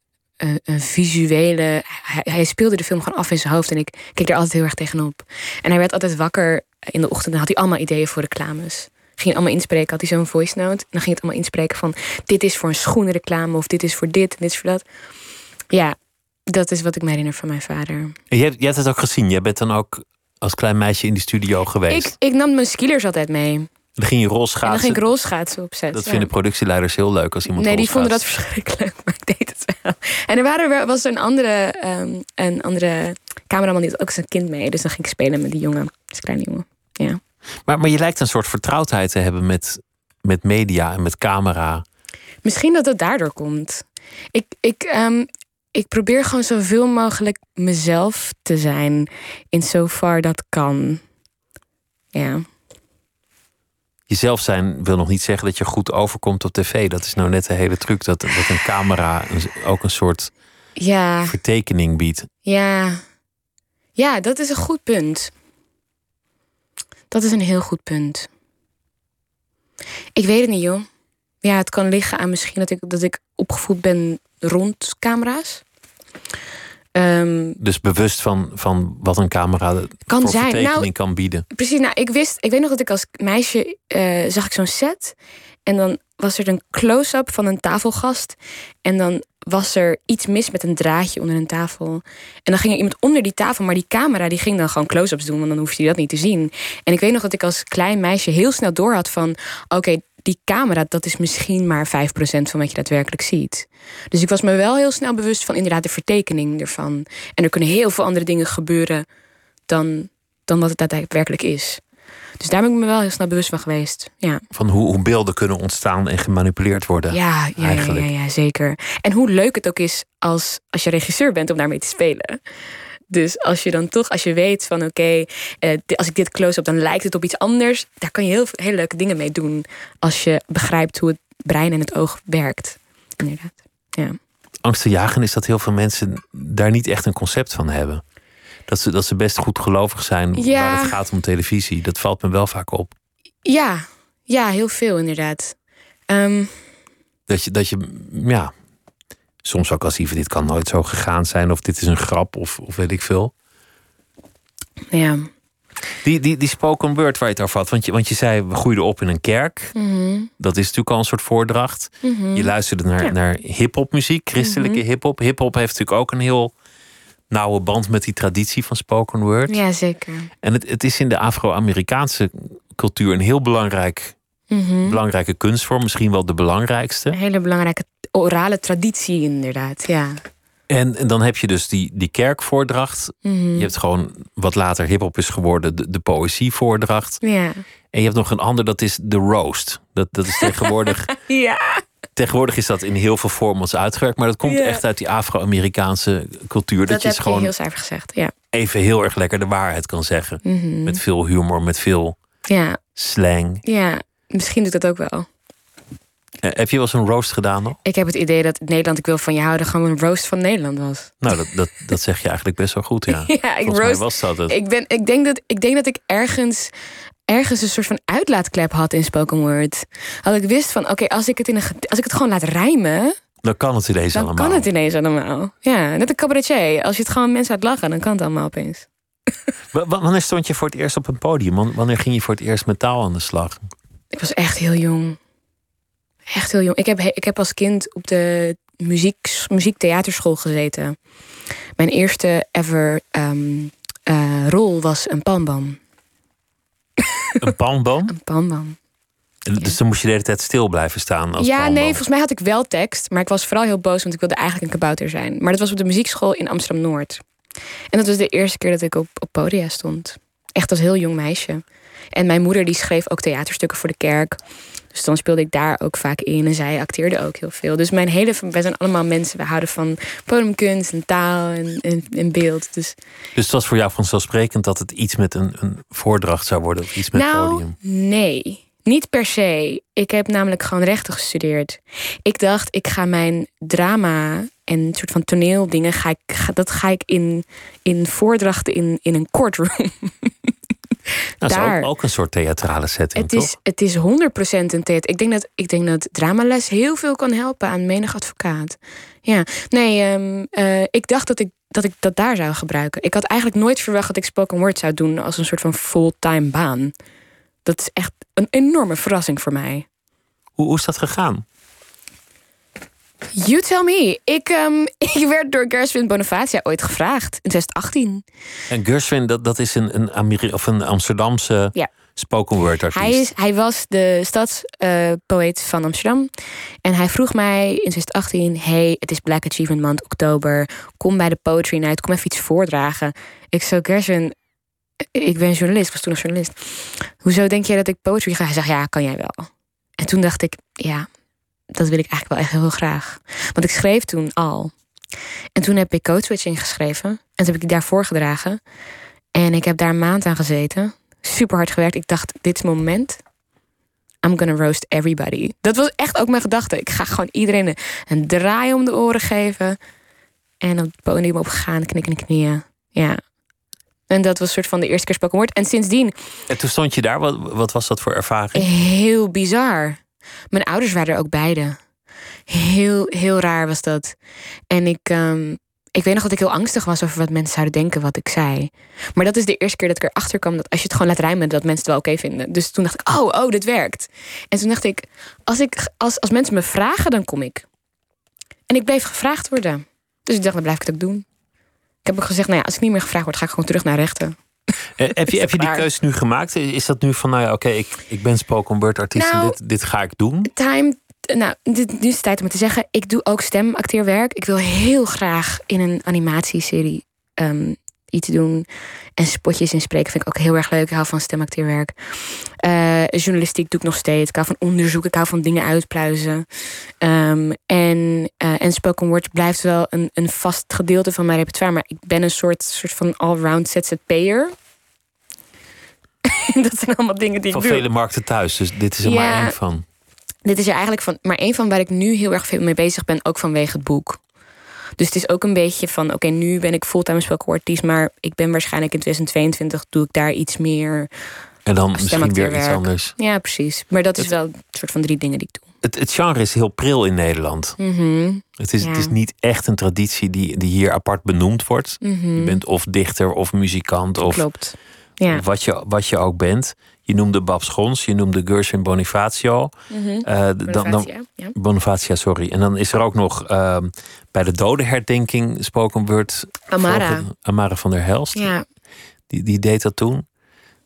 een visuele. Hij, hij speelde de film gewoon af in zijn hoofd en ik keek er altijd heel erg tegenop. En hij werd altijd wakker in de ochtend en had hij allemaal ideeën voor reclames. Ging allemaal inspreken, had hij zo'n voice note. En dan ging het allemaal inspreken van dit is voor een schoenenreclame of dit is voor dit en dit is voor dat. Ja, dat is wat ik me herinner van mijn vader. Jij, jij hebt het ook gezien. Jij bent dan ook als klein meisje in die studio geweest. Ik, ik nam mijn skielers altijd mee. Dan ging je En dan rolschaatsen. ging ik rolschaatsen opzetten. dat ja. vinden productieleiders heel leuk als iemand Nee, die vonden dat verschrikkelijk, maar ik deed het wel. En er waren, was er een andere, ehm, een andere cameraman die had ook zijn kind mee. Dus dan ging ik spelen met die jongen, dus kleine jongen. Ja. Maar, maar je lijkt een soort vertrouwdheid te hebben met, met media en met camera. Misschien dat het daardoor komt. Ik, ik, ehm, ik probeer gewoon zoveel mogelijk mezelf te zijn. In zover dat kan. Ja. Jezelf zijn wil nog niet zeggen dat je goed overkomt op tv. Dat is nou net de hele truc. Dat, dat een camera ook een soort Ja. vertekening biedt. Ja. Ja, dat is een goed punt. Dat is een heel goed punt. Ik weet het niet, joh. Ja, het kan liggen aan misschien dat ik, dat ik opgevoed ben rond camera's. Ehm, Dus bewust van, van wat een camera Kan voor zijn. Nou, kan bieden. precies, nou, ik wist, ik weet nog dat ik als meisje eh, zag ik zo'n set. En dan was er een close-up van een tafelgast. En dan was er iets mis met een draadje onder een tafel. En dan ging er iemand onder die tafel, maar die camera die ging dan gewoon close-ups doen, want dan hoefde je dat niet te zien. En ik weet nog dat ik als klein meisje heel snel door had van: oké, die camera, dat is misschien maar 5% van wat je daadwerkelijk ziet. Dus ik was me wel heel snel bewust van inderdaad de vertekening ervan. En er kunnen heel veel andere dingen gebeuren dan, dan wat het daadwerkelijk is. Dus daar ben ik me wel heel snel bewust van geweest. Ja, Van hoe, hoe beelden kunnen ontstaan en gemanipuleerd worden. ja, ja, ja, ja, ja, zeker. En hoe leuk het ook is als, als je regisseur bent om daarmee te spelen. Dus als je dan toch, als je weet van oké, eh, als ik dit close-up, dan lijkt het op iets anders. Daar kan je heel hele leuke dingen mee doen. Als je begrijpt hoe het brein en het oog werkt. Inderdaad. Ja. Angstenjagen is dat heel veel mensen daar niet echt een concept van hebben. Dat ze, dat ze best goed gelovig zijn Ja. waar het gaat om televisie. Dat valt me wel vaak op. Ja, ja, heel veel inderdaad. Ehm, Dat je, dat je ja, soms ook als van dit kan nooit zo gegaan zijn. Of dit is een grap of, of weet ik veel. ja. Die, die, die spoken word waar je het over had. Want je, want je zei, we groeiden op in een kerk. Mhm, Dat is natuurlijk al een soort voordracht. mhm. Je luisterde naar, Ja. naar hip-hop muziek, christelijke hip-hop. Hip-hop heeft natuurlijk ook een heel nauwe band met die traditie van spoken word. Ja, zeker. En het, het is in de Afro-Amerikaanse cultuur een heel belangrijk, Mhm. belangrijke kunstvorm. Misschien wel de belangrijkste. Een hele belangrijke orale traditie, inderdaad. Ja. En, en dan heb je dus die, die kerkvoordracht. Mhm. Je hebt gewoon wat later hip-hop is geworden, de, de poëzievoordracht. Ja. En je hebt nog een ander, dat is de roast. Dat, dat is tegenwoordig. Ja. Tegenwoordig is dat in heel veel formats uitgewerkt. Maar dat komt Ja. echt uit die Afro-Amerikaanse cultuur. Dat, Dat, je heb het je gewoon heel zuiver gezegd. Ja. even heel erg lekker de waarheid kan zeggen. Mhm. Met veel humor, met veel ja. slang. Ja. Misschien doet dat ook wel. Eh, heb je wel eens een roast gedaan nog? Ik heb het idee dat Nederland, ik wil van je houden, gewoon een roast van Nederland was. Nou, dat, dat, dat zeg je eigenlijk best wel goed, ja. Ja, ik Volgens mij roast. was dat het. Ik, ben, ik, denk dat, ik denk dat ik ergens, ergens een soort van uitlaatklep had in spoken word. Dat ik wist van, oké, als ik het in een als ik het gewoon laat rijmen, Dan kan het ineens dan allemaal. kan het ineens allemaal. Ja, net een cabaretier. Als je het gewoon mensen uit lachen, dan kan het allemaal opeens. W- wanneer stond je voor het eerst op een podium? Wan- Wanneer ging je voor het eerst met taal aan de slag? Ik was echt heel jong. Echt heel jong. Ik heb, ik heb als kind op de muziek, muziektheaterschool gezeten. Mijn eerste ever ehm, eh, rol was een palmbam. Een palmboom? Een palmbam. Dus dan moest je de hele tijd stil blijven staan als Ja, nee, volgens mij had ik wel tekst. Maar ik was vooral heel boos, want ik wilde eigenlijk een kabouter zijn. Maar dat was op de muziekschool in Amsterdam-Noord. En dat was de eerste keer dat ik op, op podia stond. Echt als heel jong meisje. En mijn moeder die schreef ook theaterstukken voor de kerk. Dus dan speelde ik daar ook vaak in en zij acteerde ook heel veel. Dus mijn hele, wij zijn allemaal mensen, we houden van podiumkunst en taal en, en, en beeld. Dus, dus het was voor jou vanzelfsprekend dat het iets met een, een voordracht zou worden of iets met nou, podium? Nee, niet per se. Ik heb namelijk gewoon rechten gestudeerd. Ik dacht, ik ga mijn drama en een soort van toneeldingen, ga ik, ga, dat ga ik in, in voordrachten in, in een courtroom. Dat is ook, ook, een soort theatrale setting, het is, toch? Het is 100% een theater. Ik denk, dat, ik denk dat dramales heel veel kan helpen aan menig advocaat. Ja, nee, um, uh, ik dacht dat ik, dat ik dat daar zou gebruiken. Ik had eigenlijk nooit verwacht dat ik spoken word zou doen als een soort van fulltime baan. Dat is echt een enorme verrassing voor mij. Hoe, hoe is dat gegaan? You tell me. Ik, um, ik werd door Gershwin Bonifacia ooit gevraagd in 2018. En Gershwin, dat, dat is een, een, Ameri of een Amsterdamse ja. spoken word artiest. Hij, is, hij was de stadspoëet uh, van Amsterdam. En hij vroeg mij in 2018... hey, het is Black Achievement Month, oktober. Kom bij de Poetry Night, kom even iets voordragen. Ik zo, Gershwin, ik ben journalist, was toen nog journalist. Hoezo denk jij dat ik poetry ga? Hij zegt, ja, kan jij wel. En toen dacht ik, ja, dat wil ik eigenlijk wel echt heel graag. Want ik schreef toen al. En toen heb ik code switching geschreven. En toen heb ik die daar voorgedragen. En ik heb daar een maand aan gezeten. Super hard gewerkt. Ik dacht, dit is mijn moment. I'm gonna roast everybody. Dat was echt ook mijn gedachte. Ik ga gewoon iedereen een draai om de oren geven. En op het podium opgegaan, knikken en knieën. Ja. En dat was een soort van de eerste keer spoken word. En sindsdien. En toen stond je daar. Wat, wat was dat voor ervaring? Heel bizar. Mijn ouders waren er ook beide. Heel, heel raar was dat. En ik, um, ik weet nog dat ik heel angstig was over wat mensen zouden denken wat ik zei. Maar dat is de eerste keer dat ik erachter kwam dat als je het gewoon laat rijmen, dat mensen het wel oké vinden. Dus toen dacht ik, oh, oh, dit werkt. En toen dacht ik, als, ik als, als mensen me vragen, dan kom ik. En ik bleef gevraagd worden. Dus ik dacht, dan blijf ik het ook doen. Ik heb ook gezegd, nou ja, als ik niet meer gevraagd word, ga ik gewoon terug naar rechten. Eh, heb, je, heb je die keuze nu gemaakt? Is dat nu van, nou ja, oké, okay, ik, ik ben spoken word artiest nou, en dit, dit ga ik doen? Time, nou, dit, nu is het tijd om het te zeggen. Ik doe ook stemacteerwerk. Ik wil heel graag in een animatieserie um, iets doen. En spotjes inspreken vind ik ook heel erg leuk. Ik hou van stemacteerwerk. Uh, journalistiek doe ik nog steeds. Ik hou van onderzoek. Ik hou van dingen uitpluizen. Um, en, uh, en spoken word blijft wel een, een vast gedeelte van mijn repertoire. Maar ik ben een soort, soort van all-round ZZP'er. dat zijn allemaal dingen die van ik doe. Van vele markten thuis. Dus dit is er ja, maar één van. Dit is er eigenlijk van, maar één van waar ik nu heel erg veel mee bezig ben. Ook vanwege het boek. Dus het is ook een beetje van, oké, okay, nu ben ik fulltime artiest, maar ik ben waarschijnlijk in 2022 doe ik daar iets meer. En dan misschien weer iets anders. Ja, precies. Maar dat is het, wel een soort van drie dingen die ik doe. Het, het genre is heel pril in Nederland. Mm -hmm. het, is, ja. het is niet echt een traditie die, die hier apart benoemd wordt. Mm -hmm. Je bent of dichter of muzikant of Klopt. Ja. wat, je, wat je ook bent. Je noemde Bab Schons, je noemde Gershwin Bonifacio. Mm -hmm. uh, dan, dan, ja. Bonifacia, sorry. En dan is er ook nog uh, bij de dodenherdenking spoken word. Amara. Amara van der Helst. Ja. Die, die deed dat toen.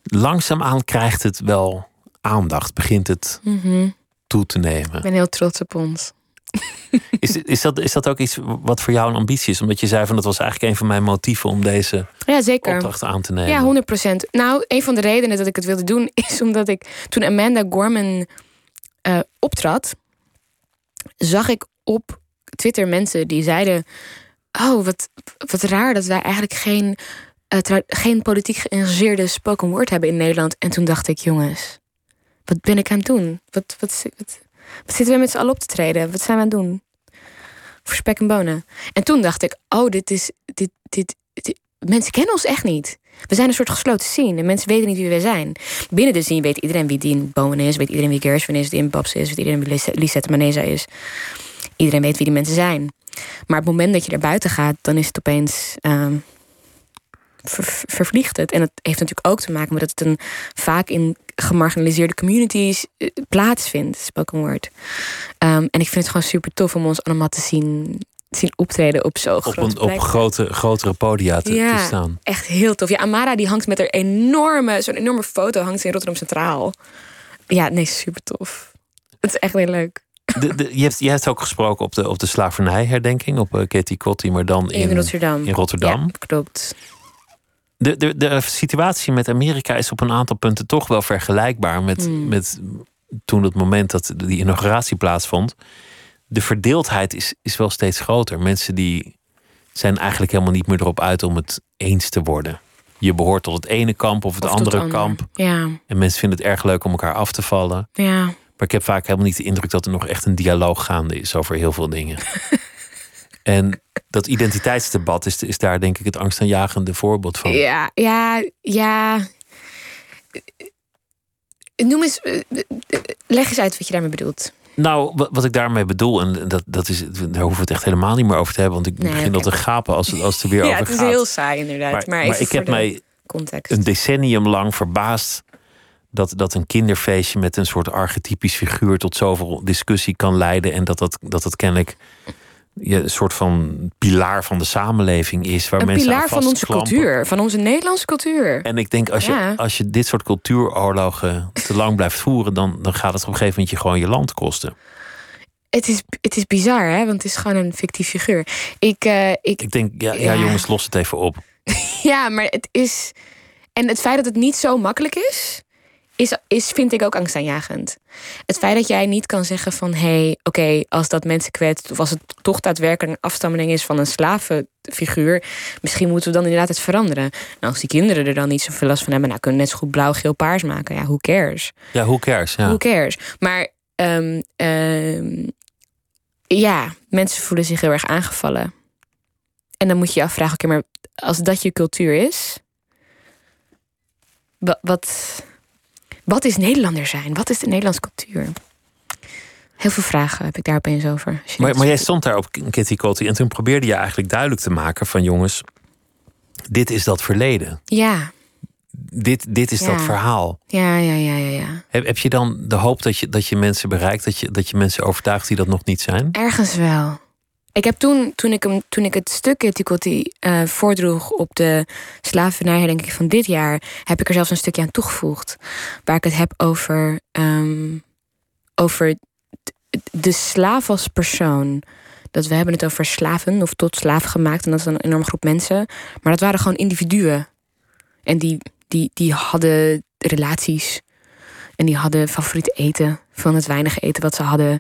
Langzaamaan krijgt het wel aandacht. Begint het mm -hmm. toe te nemen. Ik ben heel trots op ons. Is, is, dat, is dat ook iets wat voor jou een ambitie is? Omdat je zei van dat was eigenlijk een van mijn motieven om deze ja, zeker. opdracht aan te nemen. Ja, 100 procent. Nou, een van de redenen dat ik het wilde doen is omdat ik toen Amanda Gorman uh, optrad, zag ik op Twitter mensen die zeiden: Oh, wat, wat raar dat wij eigenlijk geen, uh, geen politiek geëngageerde spoken word hebben in Nederland. En toen dacht ik: Jongens, wat ben ik aan het doen? Wat, wat, wat, wat zitten we met z'n allen op te treden? Wat zijn we aan het doen? Voor spek en bonen. En toen dacht ik, oh, dit is. Dit, dit, mensen kennen ons echt niet. We zijn een soort gesloten scene. En mensen weten niet wie wij zijn. Binnen de scene weet iedereen wie Dean Bowen is. Weet iedereen wie Gershwin is. Dean Babs is. Weet iedereen wie Lisette Maneza is. Iedereen weet wie die mensen zijn. Maar op het moment dat je er buiten gaat, dan is het opeens. Um, ver, vervliegt het. En het heeft natuurlijk ook te maken met dat het een vaak in gemarginaliseerde communities uh, plaatsvindt, spoken word. Um, en ik vind het gewoon super tof om ons allemaal te zien, zien optreden op zo'n op, een, op grote, grotere podia te, ja, te staan. Echt heel tof. Ja, Amara die hangt met haar enorme, zo'n enorme foto hangt in Rotterdam Centraal. Ja, nee, super tof. Het is echt heel leuk. De, de, je, hebt, je hebt ook gesproken op de, op de slavernijherdenking, op uh, Katie Kotti, maar dan in, in Rotterdam. In Rotterdam. Ja, klopt. De, de, de situatie met Amerika is op een aantal punten toch wel vergelijkbaar met, Hmm. met toen het moment dat die inauguratie plaatsvond. De verdeeldheid is, is wel steeds groter. Mensen die zijn eigenlijk helemaal niet meer erop uit om het eens te worden. Je behoort tot het ene kamp of het Of andere ander. kamp. Ja, En mensen vinden het erg leuk om elkaar af te vallen. ja. Maar ik heb vaak helemaal niet de indruk dat er nog echt een dialoog gaande is over heel veel dingen. en dat identiteitsdebat is, is daar denk ik het angstaanjagende voorbeeld van. Ja, ja, ja. Noem eens, eh, eh, leg eens uit wat je daarmee bedoelt. Nou, wat, ik daarmee bedoel, en dat, dat is, daar hoeven we het echt helemaal niet meer over te hebben, want ik Nee, begin al te gapen als het, als het er weer ja, over het is gaat. heel saai inderdaad. Maar, maar, ik heb mij context. een decennium lang verbaasd dat, dat een kinderfeestje met een soort archetypisch figuur tot zoveel discussie kan leiden. En dat dat, dat, dat kennelijk ja, een soort van pilaar van de samenleving is. Waar een mensen pilaar aan van onze cultuur, van onze Nederlandse cultuur. En ik denk, als je, Ja. als je dit soort cultuuroorlogen te lang blijft voeren, dan, dan gaat het op een gegeven moment je gewoon je land kosten. Het is, het is bizar, hè? Want het is gewoon een fictief figuur. Ik, eh, ik, Ik denk, ja, ja. Ja. jongens, los het even op. ja, maar het is. En het feit dat het niet zo makkelijk is, is, is vind ik ook angstaanjagend. Het feit dat jij niet kan zeggen van hé, hey, oké, als dat mensen kwetst, of als het toch daadwerkelijk een afstammeling is van een slavenfiguur, misschien moeten we dan inderdaad het veranderen. En als die kinderen er dan niet zoveel last van hebben, nou kunnen we net zo goed blauw, geel, paars maken. Ja, who cares? Ja, who cares? Ja. Who cares? Maar ehm, ehm, ja, mensen voelen zich heel erg aangevallen. En dan moet je je afvragen, oké, maar als dat je cultuur is, wa- wat, wat is Nederlander zijn? Wat is de Nederlandse cultuur? Heel veel vragen heb ik daar opeens over. Maar, maar jij stond daar op Kitty Kotti en toen probeerde je eigenlijk duidelijk te maken van jongens, dit is dat verleden. Ja, Dit, dit is Ja. dat verhaal. ja, ja, ja, ja, ja. Heb, heb je dan de hoop dat je, dat je mensen bereikt, dat je, dat je mensen overtuigt die dat nog niet zijn? Ergens wel. Ik heb toen, toen ik, hem, toen ik het stuk Tikoti eh voordroeg op de slavernij, denk ik van dit jaar, heb ik er zelfs een stukje aan toegevoegd. Waar ik het heb over, ehm, over de slaaf als persoon. Dat we hebben het over slaven of tot slaaf gemaakt. En dat is een enorme groep mensen. Maar dat waren gewoon individuen. En die, die, die hadden relaties. En die hadden favoriete eten van het weinige eten wat ze hadden.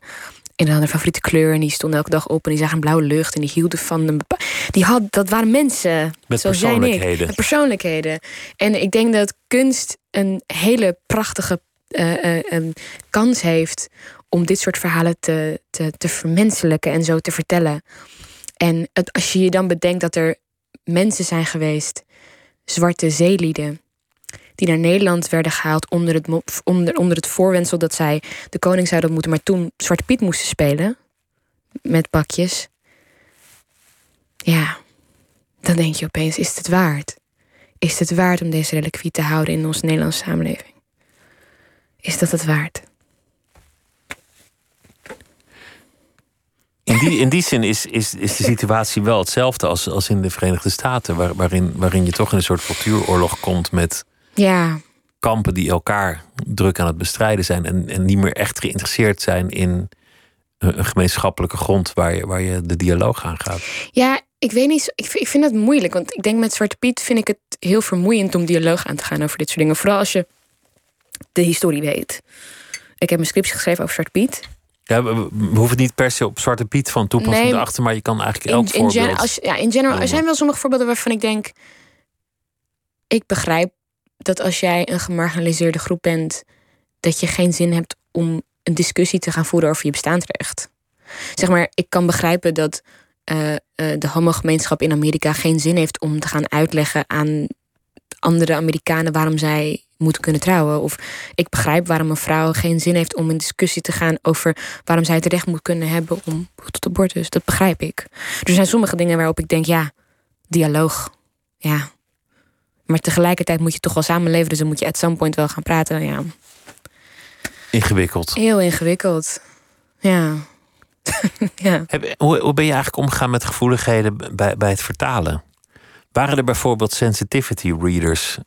En een favoriete kleur. En die stonden elke dag op. En die zagen een blauwe lucht. En die hielden van een Die had, dat waren mensen. Met zoals jij en ik. persoonlijkheden. Met persoonlijkheden. En ik denk dat kunst een hele prachtige eh, eh, eh, kans heeft om dit soort verhalen te, te, te vermenselijken en zo te vertellen. En het, als je je dan bedenkt dat er mensen zijn geweest, zwarte zeelieden, die naar Nederland werden gehaald onder het, onder, onder het voorwendsel dat zij de koning zouden ontmoeten, maar toen Zwarte Piet moesten spelen met pakjes. Ja, dan denk je opeens: is het het waard? Is het waard om deze reliquie te houden in onze Nederlandse samenleving? Is dat het waard? In die, in die zin is, is, is de situatie wel hetzelfde als, als in de Verenigde Staten, waar, waarin, waarin je toch in een soort cultuuroorlog komt met Ja, kampen die elkaar druk aan het bestrijden zijn en, en niet meer echt geïnteresseerd zijn in een, een gemeenschappelijke grond waar je, waar je de dialoog aan gaat. Ja, ik weet niet. Ik vind, ik vind dat moeilijk. Want ik denk met Zwarte Piet vind ik het heel vermoeiend om dialoog aan te gaan over dit soort dingen. Vooral als je de historie weet. Ik heb een scriptie geschreven over Zwarte Piet. Ja, we, we hoeven het niet per se op Zwarte Piet van toepassing Nee, te achter, maar je kan eigenlijk elk in, voorbeeld. gen- als, je- ja, in general, er zijn wel sommige voorbeelden waarvan ik denk. Ik begrijp dat als jij een gemarginaliseerde groep bent, dat je geen zin hebt om een discussie te gaan voeren over je bestaansrecht. Zeg maar, ik kan begrijpen dat eh, eh, de homogemeenschap in Amerika geen zin heeft om te gaan uitleggen aan andere Amerikanen waarom zij moeten kunnen trouwen. Of ik begrijp waarom een vrouw geen zin heeft om in discussie te gaan over waarom zij het recht moet kunnen hebben om tot abortus. Dat begrijp ik. Er zijn sommige dingen waarop ik denk, ja, dialoog. Ja. Maar tegelijkertijd moet je toch wel samenleven, dus dan moet je at some point wel gaan praten. Ja, Ingewikkeld. heel ingewikkeld. Ja. ja. Heb- hoe, hoe ben je eigenlijk omgegaan met gevoeligheden bij, bij het vertalen? Waren er bijvoorbeeld sensitivity readers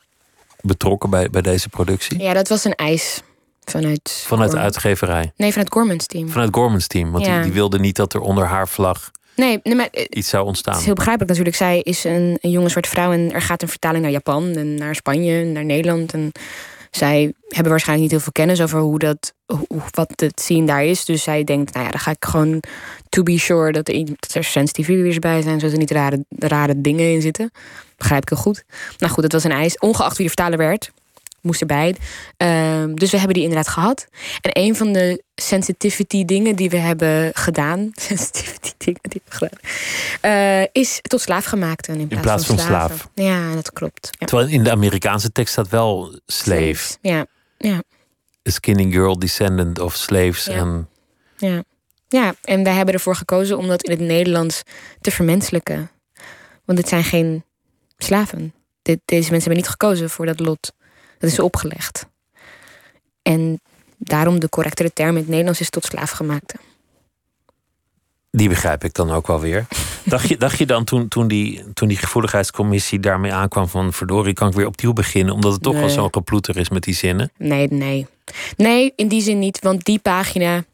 betrokken bij, bij deze productie? ja, dat was een eis vanuit. Vanuit de uitgeverij? Nee, vanuit Gorman's team. Vanuit Gorman's team? Want Ja. die, die wilde niet dat er onder haar vlag Nee, nee maar eh, iets zou Het ontstaan. is heel begrijpelijk natuurlijk. Zij is een, een jonge zwarte vrouw en er gaat een vertaling naar Japan en naar Spanje en naar Nederland. En zij hebben waarschijnlijk niet heel veel kennis over hoe dat, hoe, wat het zien daar is. Dus zij denkt, nou ja, dan ga ik gewoon to be sure dat er, dat er bij zijn, zodat er niet rare, rare dingen in zitten. Begrijp ik heel goed. Nou goed, dat was een eis. Ongeacht wie de vertaler werd, moest erbij. Ehm, dus we hebben die inderdaad gehad. En een van de sensitivity dingen die we hebben gedaan, sensitivity dingen die we gedaan, uh, is tot slaaf gemaakt in plaats, in plaats van, van slaaf. Ja, dat klopt. Ja. Terwijl in de Amerikaanse tekst staat wel slave. Ja, ja. A skinny girl, descendant of slaves. Ja. En Ja. ja, en wij hebben ervoor gekozen om dat in het Nederlands te vermenselijken. Want het zijn geen slaven. Dit, deze mensen hebben niet gekozen voor dat lot. Dat is opgelegd. En daarom de correctere term in het Nederlands is tot slaafgemaakte. die begrijp ik dan ook wel weer. Dacht je, dacht je dan toen, toen, die, toen die gevoeligheidscommissie daarmee aankwam van verdorie, kan ik weer opnieuw beginnen? Omdat het toch wel zo'n geploeter is met die zinnen. Nee, nee. Nee, in die zin niet, want die pagina.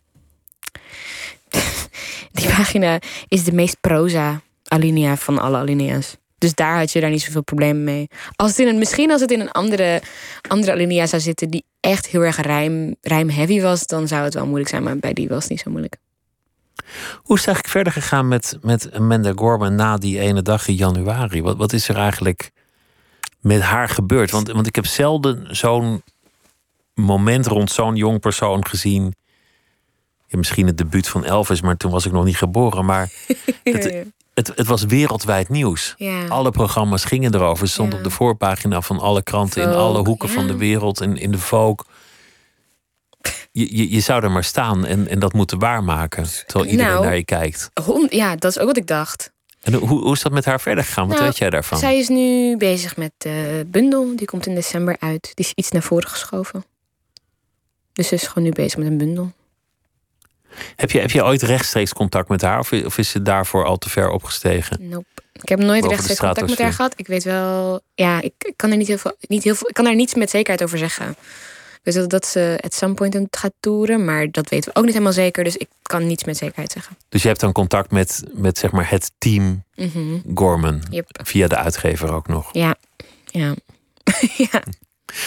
die pagina is de meest proza alinea van alle alinea's. Dus daar had je daar niet zoveel problemen mee. Als het in een, misschien als het in een andere, andere alinea zou zitten die echt heel erg rijm, rijm-heavy was, dan zou het wel moeilijk zijn. Maar bij die was het niet zo moeilijk. Hoe is het eigenlijk verder gegaan met, met Amanda Gorman na die ene dag in januari? Wat, wat is er eigenlijk met haar gebeurd? Want, want ik heb zelden zo'n moment rond zo'n jong persoon gezien. Ja, misschien het debuut van Elvis, maar toen was ik nog niet geboren. Maar het, het, het was wereldwijd nieuws. Ja. Alle programma's gingen erover. Het stond Ja. op de voorpagina van alle kranten in alle hoeken ja. van de wereld. En in de Vogue. Je, je, je zou er maar staan en, en dat moeten waarmaken. Terwijl iedereen Nou, naar je kijkt. Hond- Ja, dat is ook wat ik dacht. En hoe, hoe is dat met haar verder gegaan? Wat Nou, weet jij daarvan? Zij is nu bezig met de bundel. Die komt in december uit. Die is iets naar voren geschoven. Dus ze is gewoon nu bezig met een bundel. Heb, je, heb je ooit rechtstreeks contact met haar? Of, of is ze daarvoor al te ver opgestegen? Nope. Ik heb nooit rechtstreeks contact met haar gehad. Ik weet wel, ja, ik, ik kan er niet heel veel, niet heel veel, ik kan er niets met zekerheid over zeggen. Dus dat, dat ze at some point gaat toeren, maar dat weten we ook niet helemaal zeker. Dus ik kan niets met zekerheid zeggen. Dus je hebt dan contact met, met zeg maar het team Mhm. Gorman. Yep. Via de uitgever ook nog. Ja, ja. ja.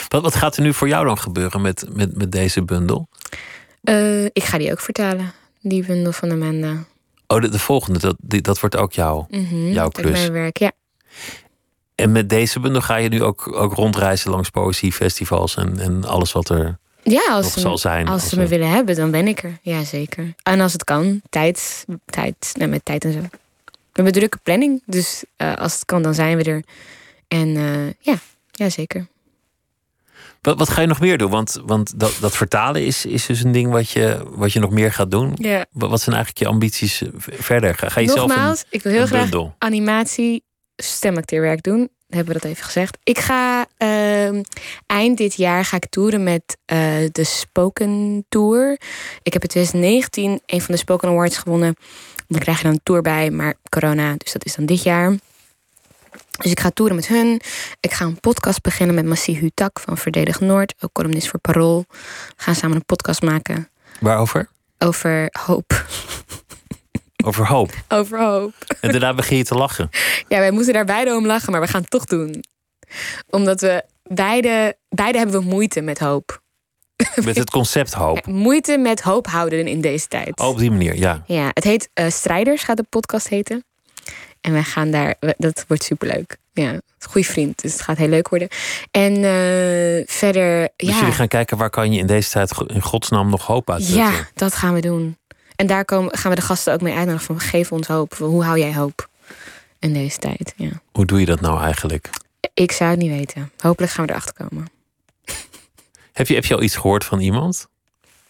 Wat, wat gaat er nu voor jou dan gebeuren met, met, met deze bundel? Eh, ik ga die ook vertalen, die bundel van Amanda. Oh, de, de volgende, dat, die, dat wordt ook jou. Mhm, Jouw dat is klus. Mijn werk, ja. En met deze bundel ga je nu ook, ook rondreizen langs poëziefestivals en, en alles wat er Ja, als nog ze, zal zijn. als ze me willen hebben, dan ben ik er. Ja, zeker. En als het kan, tijd, tijd nee, met tijd en zo. We hebben drukke planning, dus eh, als het kan, dan zijn we er. En eh, ja, ja, zeker. Wat, wat ga je nog meer doen? Want, want dat, dat vertalen is, is dus een ding wat je, wat je nog meer gaat doen. Ja. Wat, zijn eigenlijk je ambities eh, verder? Ga, ga je zelf Nogmaals, een, ik wil heel graag bundel? animatie, stemacteerwerk doen. Hebben we dat even gezegd. Ik ga ehm, eind dit jaar ga ik toeren met eh, de Spoken Tour. Ik heb in 2019 een van de Spoken Awards gewonnen. Dan krijg je dan een tour bij, maar corona, dus dat is dan dit jaar. Dus ik ga toeren met hun. Ik ga een podcast beginnen met Massie Hutak van Verdedig Noord, ook columnist voor Parool. We gaan samen een podcast maken Waarover? over hoop. Over hoop. Over hoop. En daarna begin je te lachen. Ja, wij moeten daar beide om lachen, maar we gaan het toch doen. Omdat we beide, beide hebben we moeite met hoop. Met het concept hoop. Ja, moeite met hoop houden in deze tijd. Oh, op die manier, ja. Ja, het heet eh, Strijders, gaat de podcast heten. En wij gaan daar, dat wordt superleuk. Ja, goede vriend, dus het gaat heel leuk worden. En eh, verder, Dus ja, jullie gaan kijken waar kan je in deze tijd in godsnaam nog hoop uit ja, dat gaan we doen. En daar komen, gaan we de gasten ook mee uitnodigen van geef ons hoop. Hoe hou jij hoop in deze tijd? Ja. Hoe doe je dat nou eigenlijk? Ik zou het niet weten. Hopelijk gaan we erachter komen. Heb je, heb je al iets gehoord van iemand?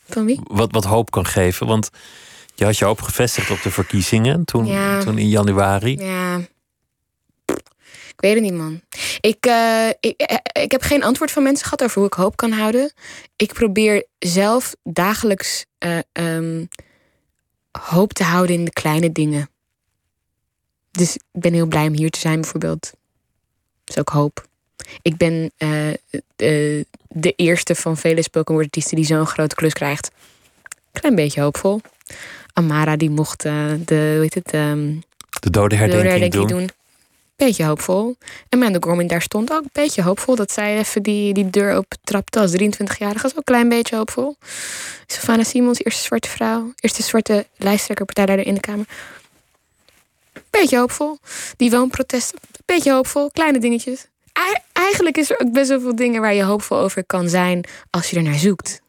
Van wie? Wat, wat hoop kan geven? Want je had je hoop gevestigd op de verkiezingen toen, Ja. toen in januari. Ja. Ik weet het niet, man. Ik, eh, ik, eh, ik heb geen antwoord van mensen gehad over hoe ik hoop kan houden. Ik probeer zelf dagelijks eh, ehm, hoop te houden in de kleine dingen. Dus ik ben heel blij om hier te zijn, bijvoorbeeld. Dat is ook hoop. Ik ben de eerste van vele spoken word artiesten die zo'n grote klus krijgt. Klein beetje hoopvol. Amara die mocht eh, de, hoe heet het, ehm, De dode de herdenking, doen. doen. Beetje hoopvol. En Amanda Gorman daar stond ook een beetje hoopvol. Dat zij even die, die deur open trapte als 23-jarige. Dat is ook een klein beetje hoopvol. Savannah Simons, eerste zwarte vrouw. Eerste zwarte lijsttrekker, partijleider in de Kamer. Beetje hoopvol. Die woonprotesten, beetje hoopvol. Kleine dingetjes. Eigenlijk is er ook best wel veel dingen waar je hoopvol over kan zijn als je er naar zoekt.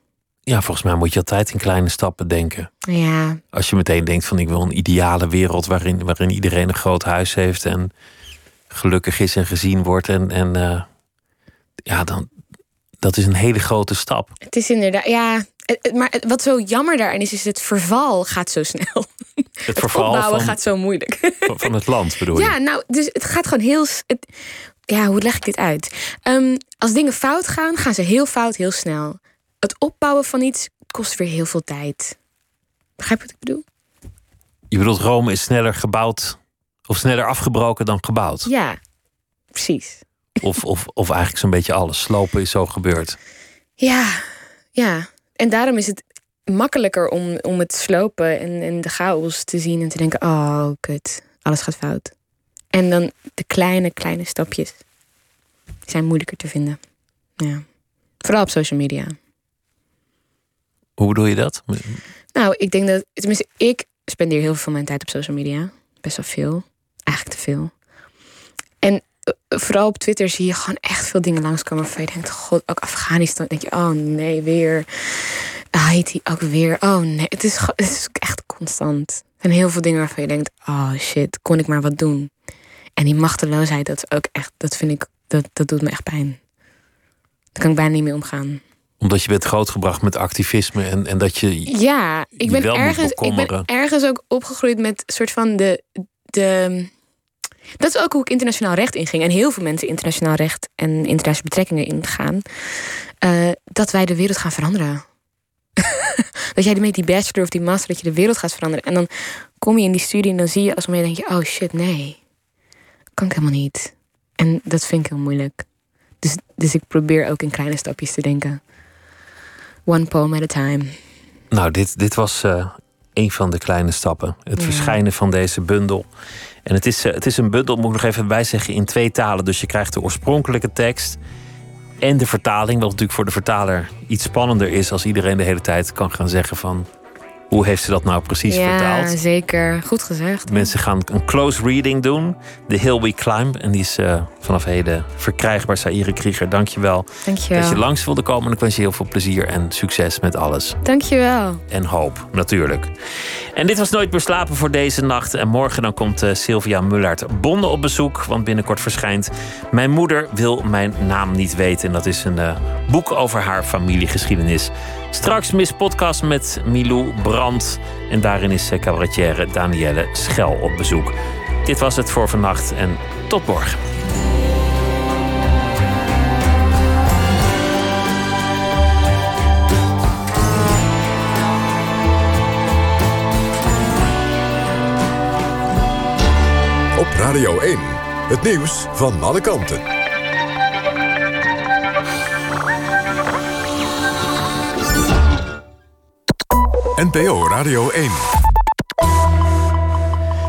Ja, volgens mij moet je altijd in kleine stappen denken. Ja. Als je meteen denkt van ik wil een ideale wereld waarin, waarin iedereen een groot huis heeft en gelukkig is en gezien wordt. En, en uh, ja, dan, dat is een hele grote stap. Het is inderdaad, ja. Maar wat zo jammer daarin is, is het verval gaat zo snel. Het, verval opbouwen van, gaat zo moeilijk. Van het land bedoel je? Ja, nou, dus het gaat gewoon heel. Het, ja, hoe leg ik dit uit? Um, als dingen fout gaan, gaan ze heel fout, heel snel. Het opbouwen van iets kost weer heel veel tijd. Begrijp je wat ik bedoel? Je bedoelt, Rome is sneller gebouwd of sneller afgebroken dan gebouwd? Ja, precies. Of, of, of eigenlijk zo'n beetje alles. Slopen is zo gebeurd. Ja, ja. En daarom is het makkelijker om, om het slopen en, en de chaos te zien en te denken: oh, kut, alles gaat fout. En dan de kleine, kleine stapjes zijn moeilijker te vinden. Ja. Vooral op social media. Hoe bedoel je dat? Nou, ik denk dat, tenminste, ik spendeer heel veel van mijn tijd op social media. Best wel veel. Eigenlijk te veel. En eh, vooral op Twitter zie je gewoon echt veel dingen langskomen waarvan je denkt, god, ook Afghanistan. denk je, oh nee, weer. Haiti ook weer. Oh nee, het is, het is echt constant. En heel veel dingen waarvan je denkt, oh shit, kon ik maar wat doen. En die machteloosheid, dat is ook echt, dat vind ik, dat, dat doet me echt pijn. Daar kan ik bijna niet mee omgaan omdat je bent grootgebracht met activisme en, en dat je. Ja, ik ben, ergens, ik ben ergens ook opgegroeid met soort van de, de. Dat is ook hoe ik internationaal recht inging. En heel veel mensen internationaal recht en internationale betrekkingen ingaan. Uh, dat wij de wereld gaan veranderen. dat jij met die bachelor of die master, dat je de wereld gaat veranderen. En dan kom je in die studie en dan zie je als moment denk je, oh shit, nee. Kan ik helemaal niet. En dat vind ik heel moeilijk. Dus, dus ik probeer ook in kleine stapjes te denken. One poem at a time. Nou, dit, dit was uh, een van de kleine stappen. Het verschijnen van deze bundel. En het is, uh, het is een bundel, moet ik nog even bijzeggen, in twee talen. Dus je krijgt de oorspronkelijke tekst en de vertaling. Wat natuurlijk voor de vertaler iets spannender is als iedereen de hele tijd kan gaan zeggen van hoe heeft ze dat nou precies ja, vertaald? Ja, zeker. Goed gezegd. Mensen gaan een close reading doen. The Hill We Climb. En die is uh, vanaf heden verkrijgbaar. Saire Krieger, dankjewel, dankjewel dat je langs wilde komen. En ik wens je heel veel plezier en succes met alles. Dankjewel. En hoop, natuurlijk. En dit was Nooit meer slapen voor deze nacht. En morgen dan komt uh, Sylvia Mullaert Bonde op bezoek. Want binnenkort verschijnt Mijn moeder wil mijn naam niet weten. En dat is een uh, boek over haar familiegeschiedenis. Straks mis podcast met Milou Brandt. En daarin is eh, cabaretière Danielle Schel op bezoek. Dit was het voor vannacht en tot morgen. Op Radio 1, het nieuws van alle kanten. NPO Radio 1.